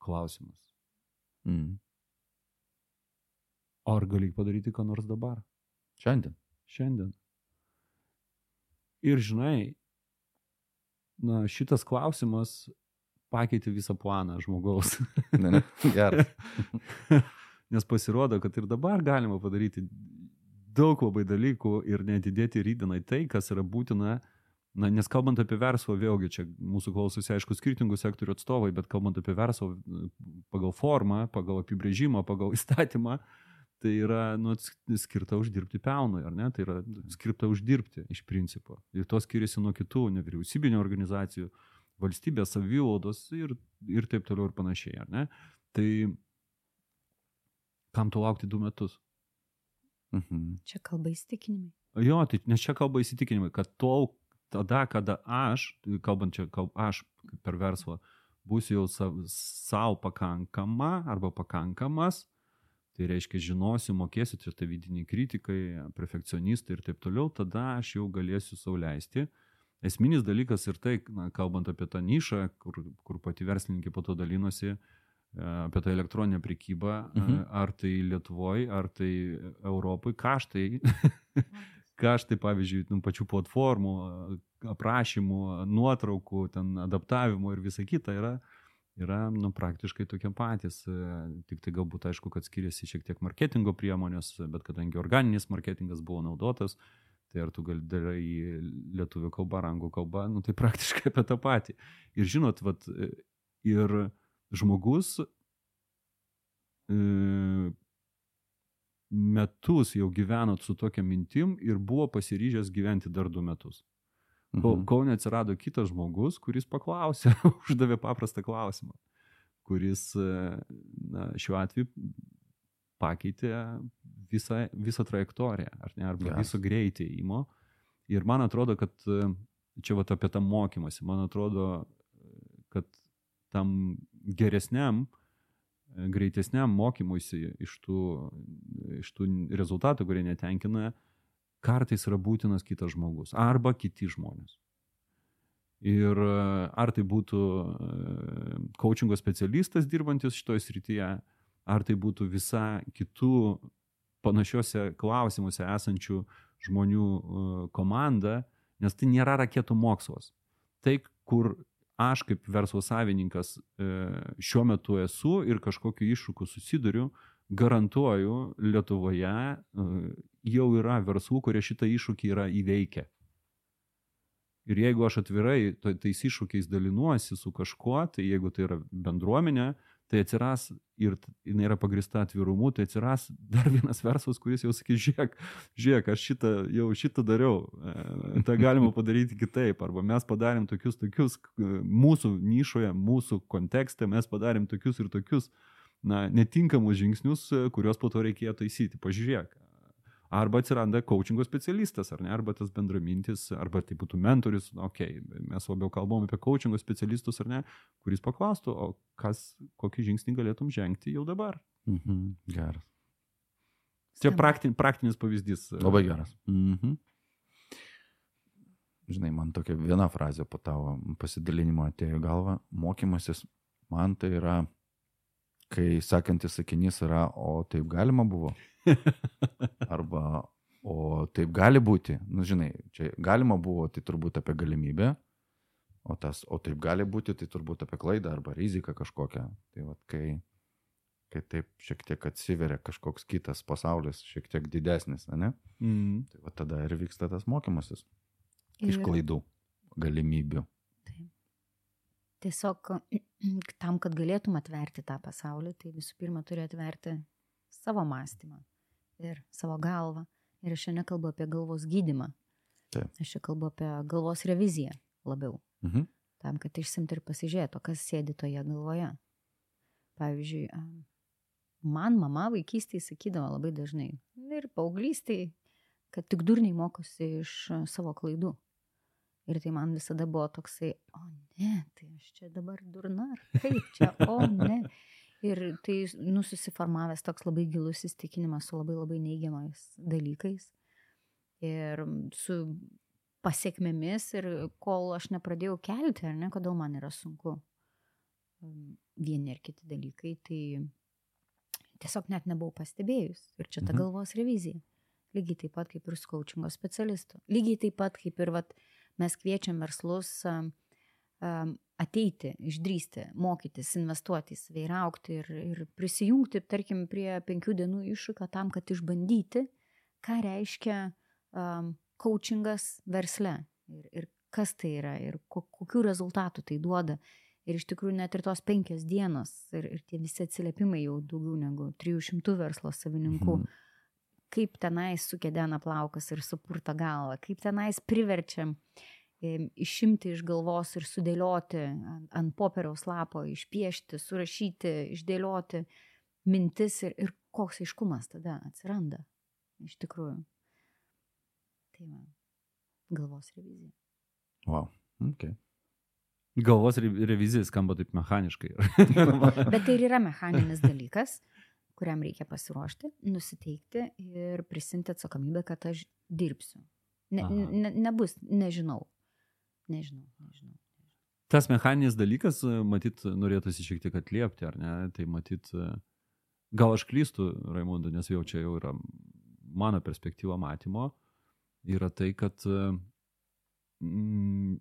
klausimas. Mm. Ar gali padaryti ką nors dabar? Šiandien. Šiandien. Ir žinai, na, šitas klausimas pakeitė visą planą žmogaus. Ne, ne, geras. Nes pasirodo, kad ir dabar galima padaryti daug labai dalykų ir netidėti rydienai tai, kas yra būtina. Na, nes kalbant apie verslą, vėlgi čia mūsų klausosi, aišku, skirtingų sektorių atstovai, bet kalbant apie verslą pagal formą, pagal apibrėžimą, pagal įstatymą, tai yra nu, skirta uždirbti pelnui, ar ne? Tai yra skirta uždirbti iš principo. Ir to skiriasi nuo kitų nevyriausybinio organizacijų, valstybės, savivaldos ir, ir taip toliau ir panašiai, ar ne? Tai kam tu laukti du metus? Mhm. Čia kalba įsitikinimai. Jo, tai nes čia kalba įsitikinimai, kad tol, tada, kada aš, kalbant čia, kalb, aš per verslą, būsiu jau savo pakankama arba pakankamas, tai reiškia žinosiu, mokėsiu, tai tai vidiniai kritikai, perfekcionistai ir taip toliau, tada aš jau galėsiu sauliaisti. Esminis dalykas ir tai, na, kalbant apie tą nišą, kur, kur pati verslininkė po to dalinosi, apie tą elektroninę prekybą, mhm. ar tai Lietuvoje, ar tai Europoje, kaštai, kaštai, pavyzdžiui, nu, pačių platformų, aprašymų, nuotraukų, ten adaptavimo ir visa kita yra yra nu, praktiškai tokie patys. Tik tai galbūt aišku, kad skiriasi šiek tiek marketingo priemonės, bet kadangi organinis marketingas buvo naudotas, tai ar tu gali darai lietuvių kalbą, ar anglų kalbą, nu, tai praktiškai apie tą patį. Ir žinot, vat, ir žmogus e, metus jau gyvenot su tokia mintim ir buvo pasiryžęs gyventi dar du metus. Kol, mhm. kol neatsirado kitas žmogus, kuris paklausė, uždavė paprastą klausimą, kuris na, šiuo atveju pakeitė visą, visą trajektoriją, ar ne, arba yes. visą greitį įmo. Ir man atrodo, kad čia va apie tą mokymasi, man atrodo, kad tam geresniam, greitesniam mokymuisi iš tų, iš tų rezultatų, kurie netenkina, kartais yra būtinas kitas žmogus arba kiti žmonės. Ir e, ar tai būtų coachingo specialistas dirbantis šitoje srityje, ar tai būtų visa kitų panašiuose klausimuose esančių žmonių e, komanda, nes tai nėra raketų mokslas. Tai, kur aš kaip verslo savininkas e, šiuo metu esu ir kažkokiu iššūkiu susiduriu, garantuoju, Lietuvoje e, jau yra verslų, kurie šitą iššūkį yra įveikę. Ir jeigu aš atvirai tais iššūkiais dalinuosi su kažkuo, tai jeigu tai yra bendruomenė, tai atsiras ir jinai yra pagrista atvirumu, tai atsiras dar vienas verslas, kuris jau sakys, žiūrėk, žiūrėk, aš šitą, jau šitą dariau, e, tą galima padaryti kitaip, arba mes padarėm tokius, tokius, mūsų nišoje, mūsų kontekste mes padarėm tokius ir tokius na, netinkamus žingsnius, e, kuriuos po to reikėjo taisyti. Pažiūrėk. Arba atsiranda coachingo specialistas, ar ne, arba tas bendramintis, arba tai būtų mentorius, okei, okay, mes labiau kalbam apie coachingo specialistus, ar ne, kuris paklaustų, o kas, kokį žingsnį galėtum žengti jau dabar. Mhm, geras. Čia praktin, praktinis pavyzdys. Labai geras. Mhm. žinai, man tokia viena frazė po tavo pasidalinimo atėjo į galvą. Mokymasis man tai yra, kai sakantis sakinys yra, o taip galima buvo. Arba, o taip gali būti. Na, nu, žinai, čia galima buvo, tai turbūt apie galimybę. O, tas, o taip gali būti, tai turbūt apie klaidą arba riziką kažkokią. Tai va, kai, kai taip šiek tiek atsiveria kažkoks kitas pasaulis, šiek tiek didesnis, ne? Mm. Tai va tada ir vyksta tas mokymasis. Iš klaidų, galimybių. Tiesiog tam, kad galėtum atverti tą pasaulį, tai visų pirma turi atverti savo mąstymą ir savo galvą. Ir aš čia nekalbu apie galvos gydimą. Taip. Aš čia kalbu apie galvos reviziją labiau. Mhm. Tam, kad išsimti ir pasižiūrėti, kas sėdi toje galvoje. Pavyzdžiui, man mama vaikystėje sakydavo labai dažnai ir paauglystėje, kad tik durniai mokosi iš savo klaidų. Ir tai man visada buvo toksai, o ne, tai aš čia dabar durna, ar kaip čia, o ne. Ir tai nususiformavęs toks labai gilus įstikinimas su labai labai neigiamais dalykais. Ir su pasiekmėmis ir kol aš nepradėjau kelti, ar ne, kodėl man yra sunku vieni ar kiti dalykai, tai tiesiog net nebuvau pastebėjus. Ir čia ta mhm. galvos revizija. Lygiai taip pat kaip ir skaučingo specialistų. Lygiai taip pat kaip ir vat, mes kviečiam verslus ateiti, išdrysti, mokytis, investuoti į save ir aukti ir, ir prisijungti, tarkim, prie penkių dienų iššūkio tam, kad išbandyti, ką reiškia um, coachingas versle ir, ir kas tai yra ir ko, kokių rezultatų tai duoda. Ir iš tikrųjų net ir tos penkios dienos ir, ir tie visi atsiliepimai jau daugiau negu 300 verslo savininkų. Mhm kaip tenais sukedena plaukas ir supurta galvą, kaip tenais priverčiam išimti iš galvos ir sudėlioti ant, ant popieriaus lapo, išpiešti, surašyti, išdėlioti mintis ir, ir koks aiškumas tada atsiranda iš tikrųjų. Tai va, galvos revizija. Wow, ok. Galvos revizija skamba taip mechaniškai. Bet tai ir yra mechaninis dalykas kuriam reikia pasiruošti, nusiteikti ir prisimti atsakomybę, kad aš dirbsiu. Ne, ne, nebus, nežinau. Nežinau, nežinau. Tas mechaninis dalykas, matyt, norėtųsi šiek tiek atliepti, ar ne? Tai matyt, gal aš klystu, Raimondu, nes jau čia jau yra mano perspektyva matymo, yra tai, kad mm,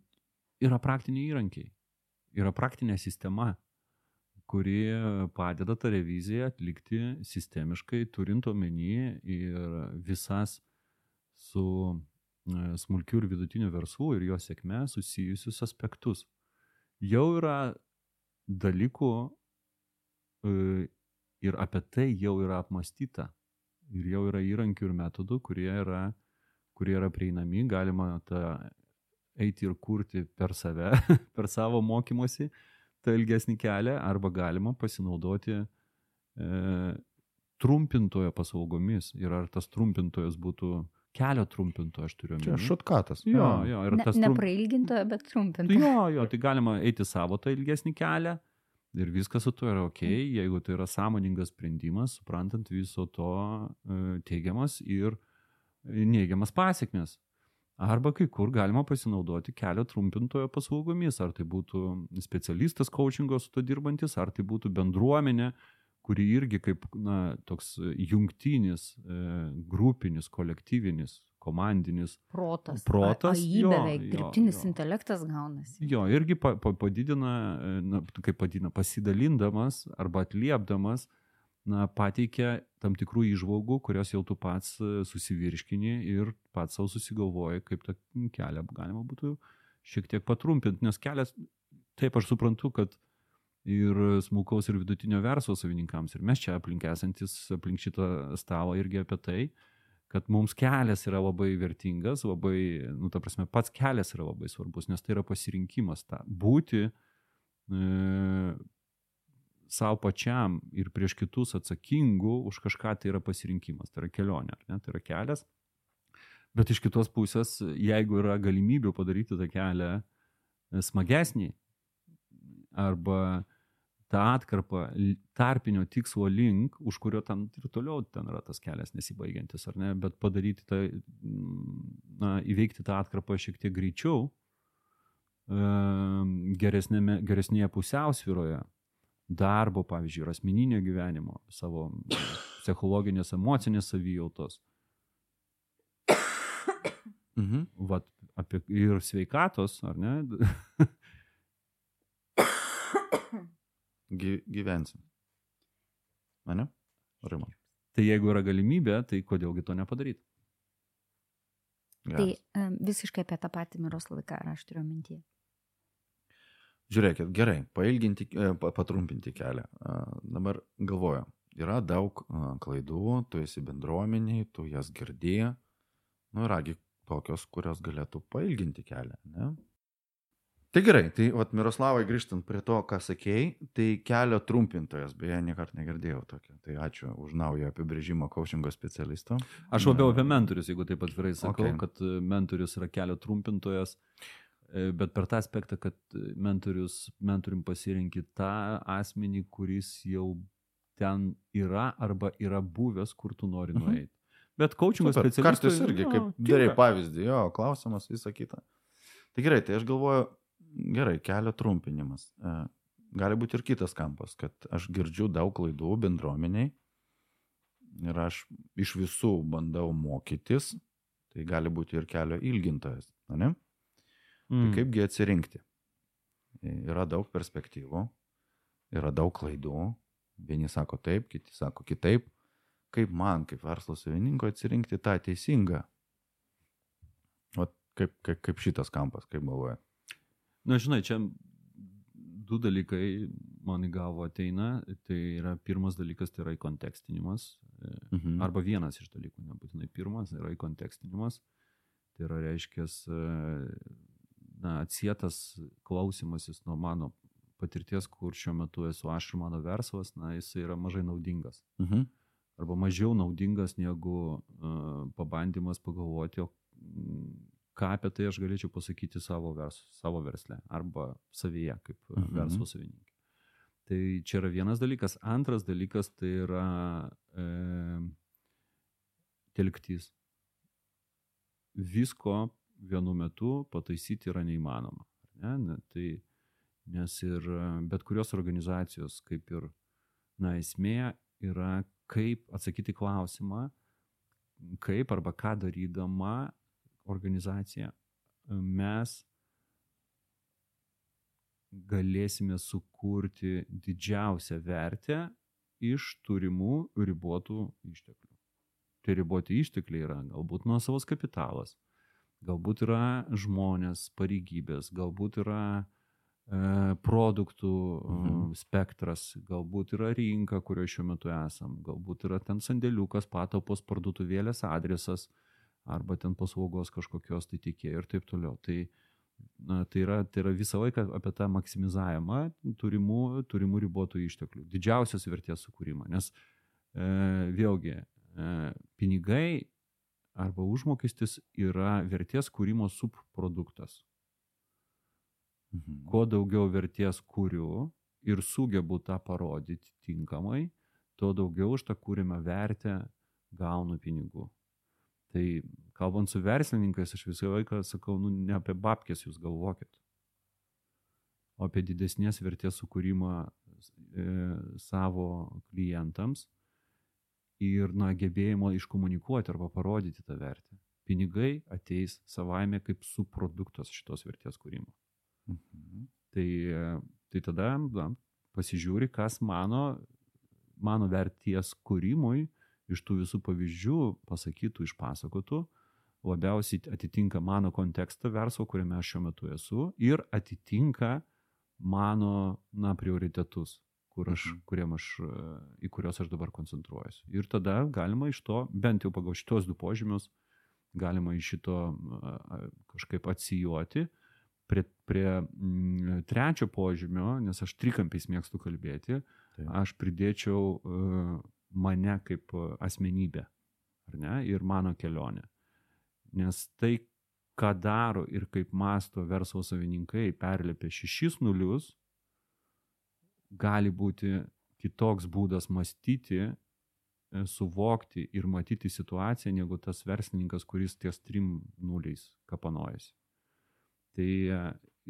yra praktiniai įrankiai, yra praktinė sistema, kuri padeda tą reviziją atlikti sistemiškai, turint omeny ir visas su e, smulkių ir vidutinių verslų ir jo sėkme susijusius aspektus. Jau yra dalykų e, ir apie tai jau yra apmastyta. Ir jau yra įrankių ir metodų, kurie yra, kurie yra prieinami, galima tą eiti ir kurti per save, per savo mokymosi tą ilgesnį kelią arba galima pasinaudoti e, trumpintojo paslaugomis ir ar tas trumpintojas būtų kelio trumpintojo, aš turiu omeny. Čia šutkatas. Jo, jo, ir ne, tas... Neprailgintojo, bet trumpintojo. Jo, jo, tai galima eiti savo tą ilgesnį kelią ir viskas su tuo yra ok, jeigu tai yra sąmoningas sprendimas, suprantant viso to e, teigiamas ir neigiamas pasiekmes. Arba kai kur galima pasinaudoti kelio trumpintojo paslaugomis, ar tai būtų specialistas coachingo su to dirbantis, ar tai būtų bendruomenė, kuri irgi kaip na, toks jungtinis, e, grupinis, kolektyvinis, komandinis protas. Protas. AI beveik, dirbtinis jo. intelektas gaunasi. Jo, irgi pa, pa, padidina, e, na, kaip padidina, pasidalindamas arba atliepdamas na, pateikia tam tikrų įžvalgų, kurios jau tu pats e, susivirškini ir pats savo susigalvoji, kaip tą kelią galima būtų šiek tiek patrumpinti, nes kelias, taip aš suprantu, kad ir smulkaus ir vidutinio verslo savininkams, ir mes čia aplink esantis, aplink šitą stalą irgi apie tai, kad mums kelias yra labai vertingas, labai, nu, ta prasme, pats kelias yra labai svarbus, nes tai yra pasirinkimas tą būti e, savo pačiam ir prieš kitus atsakingų už kažką tai yra pasirinkimas, tai yra kelionė, ne, tai yra kelias. Bet iš kitos pusės, jeigu yra galimybių padaryti tą kelią e, smagesnį arba tą atkarpą tarpinio tikslo link, už kurio ten ir toliau ten yra tas kelias nesibaigiantis, ar ne, bet padaryti tą, na, įveikti tą atkarpą šiek tiek greičiau, e, geresnėme, geresnėje pusiausvyroje darbo, pavyzdžiui, ir asmeninio gyvenimo, savo psichologinės, emocinės savijautos. Mhm. Vat, apie, ir sveikatos, ar ne? Gy, gyvensim. Mane? Rima. tai jeigu yra galimybė, tai kodėlgi to nepadaryti? Tai um, visiškai apie tą patį Miroslavą, ką aš turiu mintyje. Žiūrėkit, gerai, pailginti, e, pa- patrumpinti kelią. Dabar galvoju, yra daug klaidų, tu esi bendruomeniai, tu jas girdėjai. Nu, ragi tokios, kurios galėtų pailginti kelią, ne? Tai gerai, tai vat, Miroslavai grįžtant prie to, ką sakėjai, tai kelio trumpintojas, beje, niekart negirdėjau tokio. Tai ačiū už naują apibrėžimą coachingo specialisto. Aš labiau apie mentorius, jeigu taip atvirai sakau, Okay. kad e, mentorius yra kelio trumpintojas, bet per tą aspektą, kad mentorius, mentorium pasirinkti tą asmenį, kuris jau ten yra arba yra buvęs, kur tu nori Mhm. nueiti. Bet coachingo Super. specialistas Kartais irgi, kaip darai pavyzdį, jo, klausimas, visą kitą. Tai gerai, tai aš galvoju, gerai, kelio trumpinimas. Gali būti ir kitas kampas, kad aš girdžiu daug klaidų bendruomeniai ir aš iš visų bandau mokytis, tai gali būti ir kelio ilgintojas, ne? Tai Mm. kaipgi atsirinkti? Yra daug perspektyvų, yra daug klaidų, vieni sako taip, kiti sako kitaip. Kaip man, kaip verslo savininko, atsirinkti tą teisingą? O kaip, kaip, kaip šitas kampas, kaip galvoja? Na, žinai, čia du dalykai man į galvą ateina. Tai yra pirmas dalykas, tai yra įkontekstinimas. Mhm. Arba vienas iš dalykų, nebūtinai pirmas, yra įkontekstinimas. Tai yra reiškia, na, atsietas klausimasis nuo mano patirties, kur šiuo metu esu aš ir mano verslas, na, jis yra mažai naudingas. Mhm. Arba mažiau naudingas negu uh, pabandymas pagalvoti, o mm, ką apie tai aš galėčiau pasakyti savo, vers, savo versle arba savyje kaip mhm. Mhm. verslo savininkė. Tai čia yra vienas dalykas. Antras dalykas tai yra e, telktis. Visko vienu metu pataisyti yra neįmanoma. Ne? Ne, tai, nes ir e, bet kurios organizacijos, kaip ir, na, esmė yra, kaip atsakyti klausimą, kaip arba ką darydama organizacija e, mes galėsime sukurti didžiausią vertę iš turimų ribotų išteklių. Tai riboti ištekliai yra galbūt nuosavas kapitalas, galbūt yra žmonės, pareigybės, galbūt yra e, produktų Mhm. mhm. spektras, galbūt yra rinka, kurioje šiuo metu esam, galbūt yra ten sandėliukas, patalpos, parduotuvėlės adresas, arba ten paslaugos kažkokios tai tikėjai ir taip toliau. Tai, na, tai, yra, tai yra visą laiką apie tą maksimizavimą turimų, turimų ribotų išteklių, didžiausios vertės sukūrimą. Nes e, vėlgi, e, pinigai arba užmokestis yra vertės kūrimo subproduktas. Mhm. Kuo daugiau vertės kuriu ir sugebu tą parodyti tinkamai, tuo daugiau už tą kūrimą vertę gaunu pinigų. Tai kalbant su verslininkais, aš visą laiką sakau, nu, ne apie babkės jūs galvokit, o apie didesnės vertės sukūrimą e, savo klientams ir na, gebėjimo iškomunikuoti arba parodyti tą vertę. Pinigai ateis savaime kaip subproduktas šitos vertės kūrimo. Mhm. Tai, tai tada na, pasižiūri, kas mano, mano verties kūrimui iš tų visų pavyzdžių pasakytų, išpasakotų, labiausiai atitinka mano kontekstą verslo, kuriame aš šiuo metu esu ir atitinka mano na, prioritetus, kur aš, Mhm. aš, e, į kuriuos aš dabar koncentruojuosi. Ir tada galima iš to, bent jau pagal šitos du požymius, galima iš šito kažkaip atsijoti. Prie, prie mm, trečio požymio, nes aš trikampiais mėgstu kalbėti, Taip. aš pridėčiau uh, mane kaip uh, asmenybę, ar ne, ir mano kelionę. Nes tai, ką daro ir kaip masto verslo savininkai, perlipia šešis nulius, gali būti kitoks būdas mąstyti e, suvokti ir matyti situaciją, negu tas verslininkas, kuris ties trim nuliais kapanojasi. Tai e,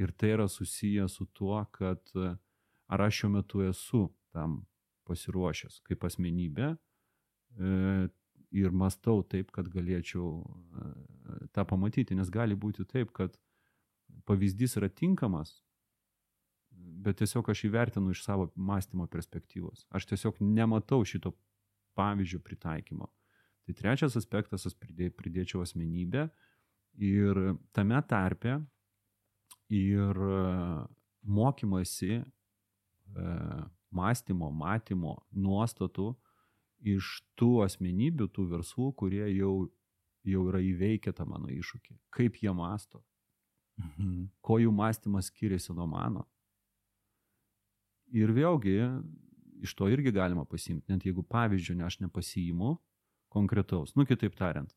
ir tai yra susiję su tuo, kad e, ar aš šiuo metu esu tam pasiruošęs kaip asmenybė ir mastau taip, kad galėčiau tą pamatyti, nes gali būti taip, kad pavyzdys yra tinkamas, bet tiesiog aš įvertinu iš savo mąstymo perspektyvos. Aš tiesiog nematau šito pavyzdžio pritaikymo. Tai trečias aspektas, aš pridė, pridėčiau asmenybę ir tame tarpe ir mokymasi e, mąstymo, matymo, nuostatų iš tų asmenybių, tų verslų, kurie jau, jau yra įveikę tą mano iššūkį. Kaip jie masto. Mhm. Ko jų mąstymas skiriasi nuo mano. Ir vėlgi, iš to irgi galima pasimti, net jeigu pavyzdžio ne aš nepasiimu konkretaus, nu kitaip tariant,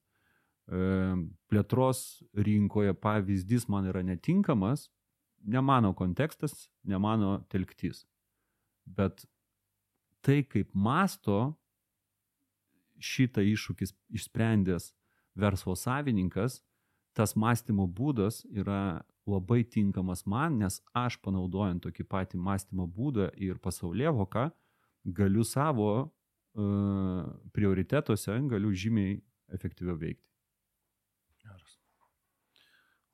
e, plėtros rinkoje pavyzdys man yra netinkamas, ne mano kontekstas, ne mano telktis. Bet tai, kaip masto šitą iššūkį išsprendęs verslo savininkas, tas mąstymo būdas yra labai tinkamas man, nes aš panaudojant tokį patį mąstymo būdą ir pasaulyje voką, galiu savo uh, prioritetuose, galiu žymiai efektyviau veikti. Geras.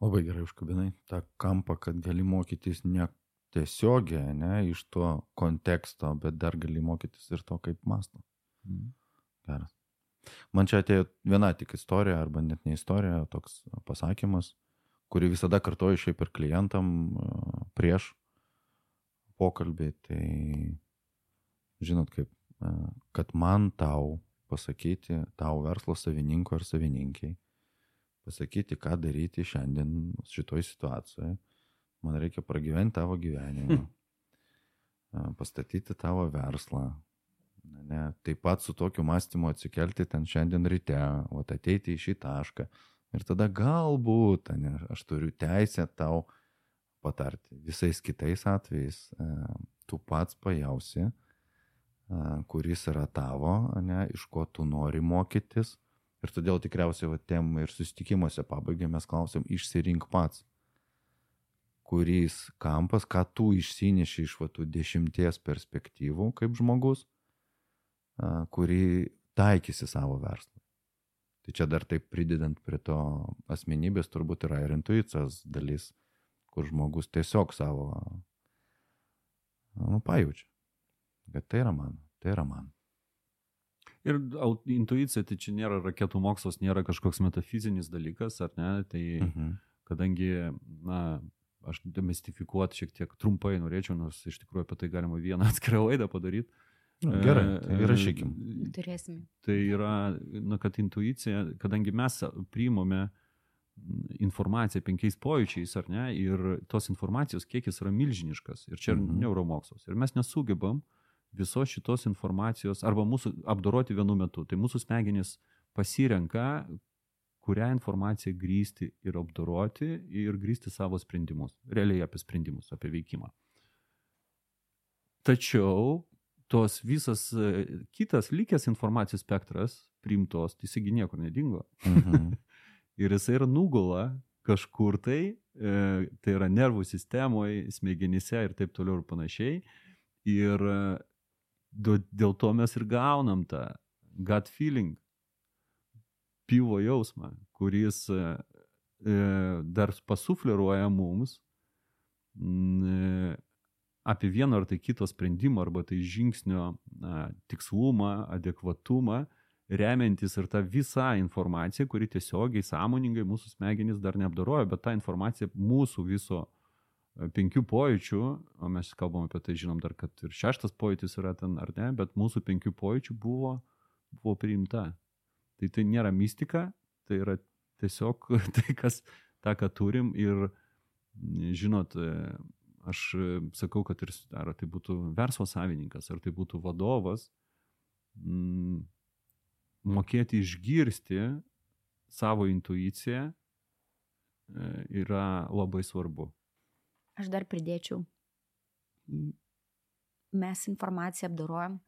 Labai gerai užkabinai tą kampą, kad gali mokytis ne tiesiogiai, ne iš to konteksto, bet dar gali mokytis ir to, kaip masto. Mm. Geras. Man čia atėjo viena tik istorija, arba net ne istorija, toks pasakymas kurį visada kartoju šiaip ir klientam prieš pokalbį, tai žinot kaip, kad man tau pasakyti, tau verslo savininko ar savininkiai, pasakyti, ką daryti šiandien šitoj situacijoje, man reikia pragyventi tavo gyvenimą, pastatyti tavo verslą, ne, taip pat su tokiu mąstymu atsikelti ten šiandien ryte, o ateiti į šį tašką, Ir tada galbūt, ne, aš turiu teisę tau patarti. Visais kitais atvejais e, tu pats pajausi, e, kuris yra tavo, ne, iš ko tu nori mokytis. Ir todėl tikriausiai va, tiem ir susitikimuose pabaigai mes klausim, išsirink pats, kuris kampas, ką tu išsineši iš va, tų dešimties perspektyvų kaip žmogus, e, kurį taikysi savo verslą. Tai čia dar taip pridedant prie to asmenybės turbūt yra ir intuicijos dalis, kur žmogus tiesiog savo, nu, pajaučia, kad tai yra man, tai yra man. Ir intuicija, tai čia nėra raketų mokslas, nėra kažkoks metafizinis dalykas, ar ne? Tai mhm. kadangi, na, aš demistifikuoti šiek tiek trumpai norėčiau, nors iš tikrųjų apie tai galima vieną atskirą laidą padaryti. Nu, gerai, tai įrašykim. Turėsime. Tai yra, na, kad intuicija, kadangi mes priimame informaciją penkiais pojūčiais, ar ne, ir tos informacijos kiekis yra milžiniškas, ir čia mhm. neuromokslas. Ir mes nesugebam visos šitos informacijos arba mūsų apdoroti vienu metu. Tai mūsų smegenys pasirenka, kurią informaciją grįsti ir apdoroti ir grįsti savo sprendimus. Realiai apie sprendimus, apie veikimą. Tačiau tos visas e, kitas likęs informacijos spektras priimtos, tai jisai niekur nedingo. Mhm. ir jisai yra nugula kažkur tai, e, tai yra nervų sistemoje, smegenyse ir taip toliau ir panašiai. Ir e, dėl to mes ir gaunam tą gut feeling, pivo jausmą, kuris e, e dar pasufleruoja mums apie vieno ar tai kito sprendimo arba tai žingsnio na, tikslumą, adekvatumą, remiantis ir tą visą informaciją, kuri tiesiogiai sąmoningai mūsų smegenys dar neapdarojo, bet ta informacija mūsų viso e, penkių pojūčių, o mes kalbam apie tai, žinom dar, kad ir šeštas pojūtis yra ten ar ne, bet mūsų penkių pojūčių buvo, buvo priimta. Tai tai nėra mistika, tai yra tiesiog tai, kas tą, ką turim ir, žinot, e, aš e, sakau, kad ir ar tai būtų verslo savininkas, ar tai būtų vadovas, m, mokėti išgirsti savo intuiciją e, yra labai svarbu. Aš dar pridėčiau, mes informaciją apdarojam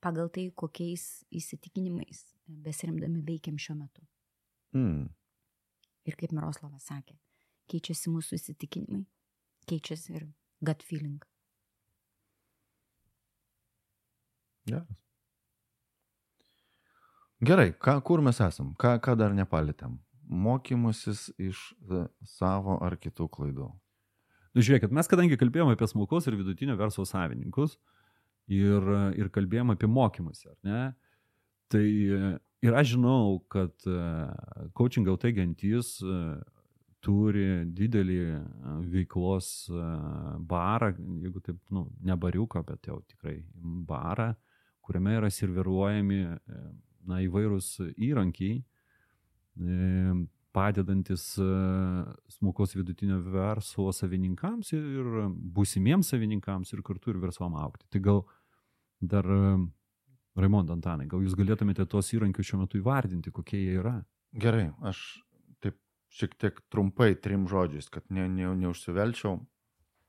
pagal tai, kokiais įsitikinimais besiremdami veikiam šiuo metu. Mm. Ir kaip Miroslavas sakė, keičiasi mūsų įsitikinimai, keičiasi ir gut feeling. Geras. Gerai, ką, kur mes esam, ką, ką dar nepalėtėm? Mokymasis iš e, savo ar kitų klaidų. Nu, žiūrėkit, mes kadangi kalbėjome apie smulkos ir vidutinio verslo savininkus ir, ir kalbėjome apie mokymus, ar ne? Tai ir aš žinau, kad coaching LT gentys e, turi didelį e, veiklos e, barą, jeigu taip, nu, ne bariuką, bet jau tikrai barą, kuriame yra serviruojami na, įvairūs įrankiai, padedantis smulkos vidutinio verslo savininkams ir būsimiems savininkams ir kartu ir verslam aukti. Tai gal dar Raimondo Antanai, gal jūs galėtumėte tuos įrankius šiuo metu įvardinti, kokie jie yra? Gerai, aš šiek tiek trumpai trim žodžiais, kad ne, ne, neužsivelčiau.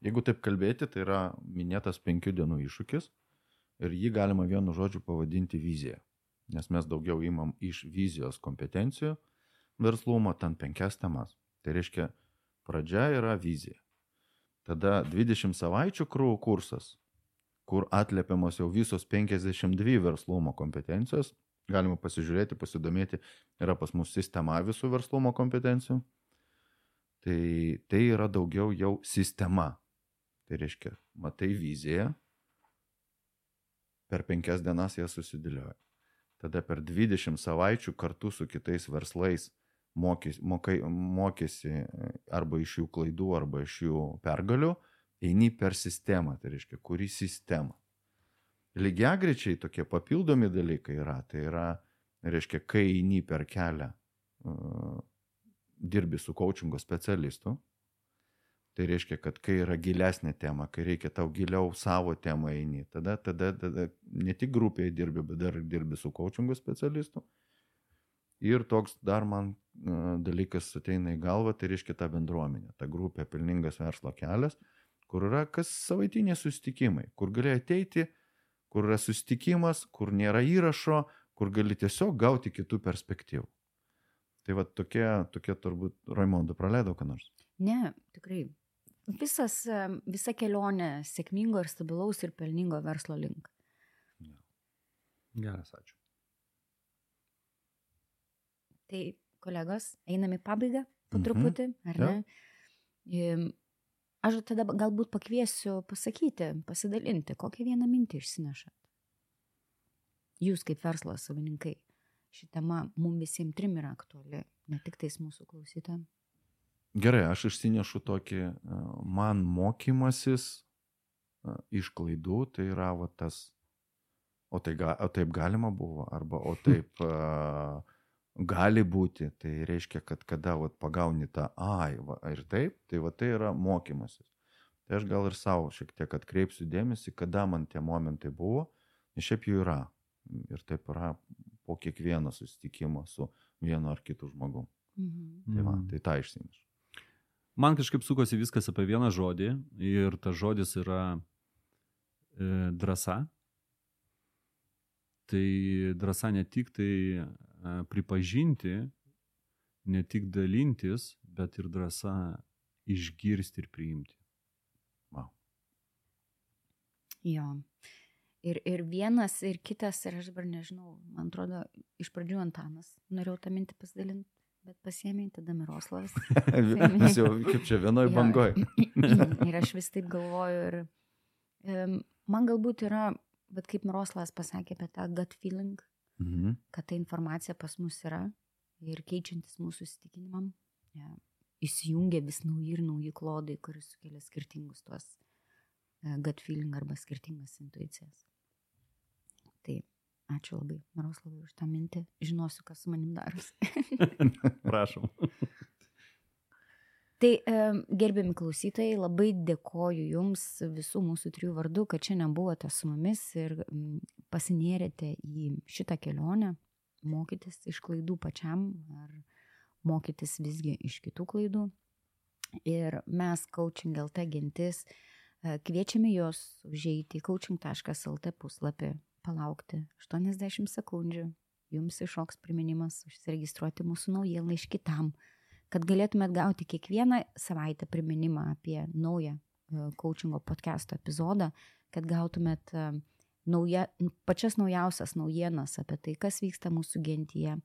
Jeigu taip kalbėti, tai yra minėtas penkių dienų iššūkis ir jį galima vienu žodžiu pavadinti vizija. Nes mes daugiau įmam iš vizijos kompetencijų verslumo, ten penkias temas. Tai reiškia, pradžia yra vizija. Tada 20 savaičių krūvų kursas, kur atliepiamos jau visos 52 verslumo kompetencijos. Galima pasižiūrėti, pasidomėti, yra pas mus sistema visų verslumo kompetencijų. Tai, tai yra daugiau jau sistema. Tai reiškia, matai viziją, per penkias dienas ją susidėlioja. Tada per 20 savaičių kartu su kitais verslais mokys, mokai, mokėsi arba iš jų klaidų, arba iš jų pergalių eini per sistemą, tai reiškia, kuri sistema. Lygiagrečiai tokie papildomi dalykai yra, tai yra, reiškia, kai eini per kelią, uh, dirbi su coachingo specialistu, tai reiškia, kad kai yra gilesnė tema, kai reikia tau giliau savo temą eini, tada, tada, tada ne tik grupėje dirbi, bet dar dirbi su coachingo specialistu. Ir toks dar man uh, dalykas ateina į galvą, tai reiškia ta bendruomenė, ta grupė pelningas verslo kelias, uh, kur yra kas savaitiniai susitikimai, kur gali ateiti, kur yra susitikimas, kur nėra įrašo, kur gali tiesiog gauti kitų perspektyvų. Tai va tokie, tokie turbūt Raimondo praleido ką nors. Ne, tikrai. Visas, visa kelionė sėkmingo ir stabilaus ir pelningo verslo link. Geras, ačiū. Tai kolegos, einam į pabaigą po Mhm. truputį, ar Jo. ne? Aš tada galbūt pakviesiu pasakyti, pasidalinti, kokią vieną mintį išsinešat. Jūs kaip verslo savininkai. Ši tema mums visiems trim yra aktuali, ne tik tais mūsų klausytojams. Gerai, aš išsinešu tokį, e, man mokymasis e, iš klaidų, tai yra va tas, o, tai ga, o taip galima buvo, arba o taip uh, gali būti, tai reiškia, kad kada vat, pagauni tą ai va, ir taip, tai va tai yra mokymasis. Tai aš gal ir savo šiek tiek atkreipsiu dėmesį, kada man tie momentai buvo, nes šiaip jų yra. Ir taip yra po kiekvieno susitikimo su vienu ar kitu žmogu. Mhm. Tai, va, Mm. tai tą išsinešu. Man kažkaip sukosi viskas apie vieną žodį ir tas žodis yra e, drąsa. Tai drąsa ne tik tai pripažinti, ne tik dalintis, bet ir drąsa išgirsti ir priimti. Jo. Ir, ir vienas, ir kitas, ir aš dabar nežinau, man atrodo, iš pradžių Antanas, norėjau tą mintį pasidalinti, bet pasiemė tada Miroslavas. Mes jau kaip čia vienoje bangoje. ir aš vis taip galvoju ir um, man galbūt yra, bet kaip Miroslavas pasakė apie tą gut feeling, Mhm. kad ta informacija pas mus yra ir keičiantis mūsų įsitikinimam, ja, įsijungia vis nauji ir nauji klodai, kuris sukelia skirtingus tuos uh, gut feeling arba skirtingas intuicijas. Tai ačiū labai, Maroslavai, už tą mintį. Žinosiu, kas su manim darosi. Prašom. Tai gerbiami klausytojai, labai dėkoju Jums visų mūsų trijų vardų, kad šiandien buvote su mumis ir pasinėrėte į šitą kelionę, mokytis iš klaidų pačiam ar mokytis visgi iš kitų klaidų. Ir mes Coaching LT gentis e, kviečiame Jūs užeiti į coaching.lt puslapį, palaukti 80 sekundžių, jums iššoks priminimas užsiregistruoti mūsų naujienlaiškį tam, kad galėtumėt gauti kiekvieną savaitę priminimą apie naują e, coachingo podcast'o epizodą, kad gautumėt e, nauja, pačias naujausias naujienas apie tai, kas vyksta mūsų gentyje,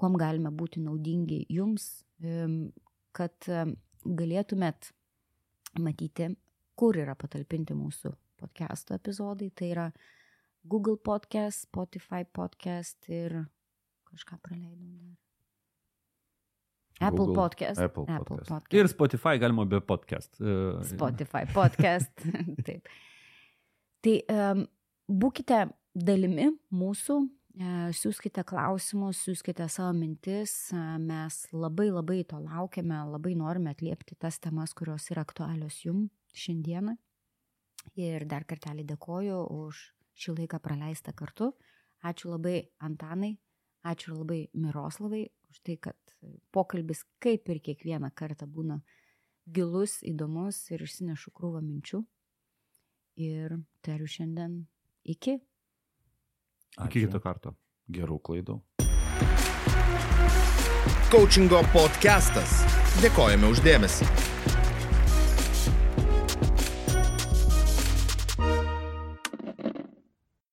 kuom galime būti naudingi jums, kad galėtumėt matyti, kur yra patalpinti mūsų podcast'o epizodai. Tai yra Google podcast, Spotify podcast ir kažką praleidau dar. Apple Google, podcast. Apple Apple podcast. podcast. Ir Spotify galima be podcast. E, Spotify podcast. Taip. Tai um, būkite dalimi mūsų, e, siūskite klausimus, siūskite savo mintis, e, mes labai labai to laukiame, labai norime atliepti tas temas, kurios yra aktualios jum šiandieną. Ir dar kartelį dėkoju už šį laiką praleistą kartu. Ačiū labai Antanai, ačiū labai Miroslavai už tai, kad pokalbis kaip ir kiekvieną kartą būna gilus, įdomus ir išsinešu krūvą minčių. Ir tariu šiandien iki. Iki kito karto. Gerų klaidų. Coachingo podcastas. Dėkojame uždėmesi.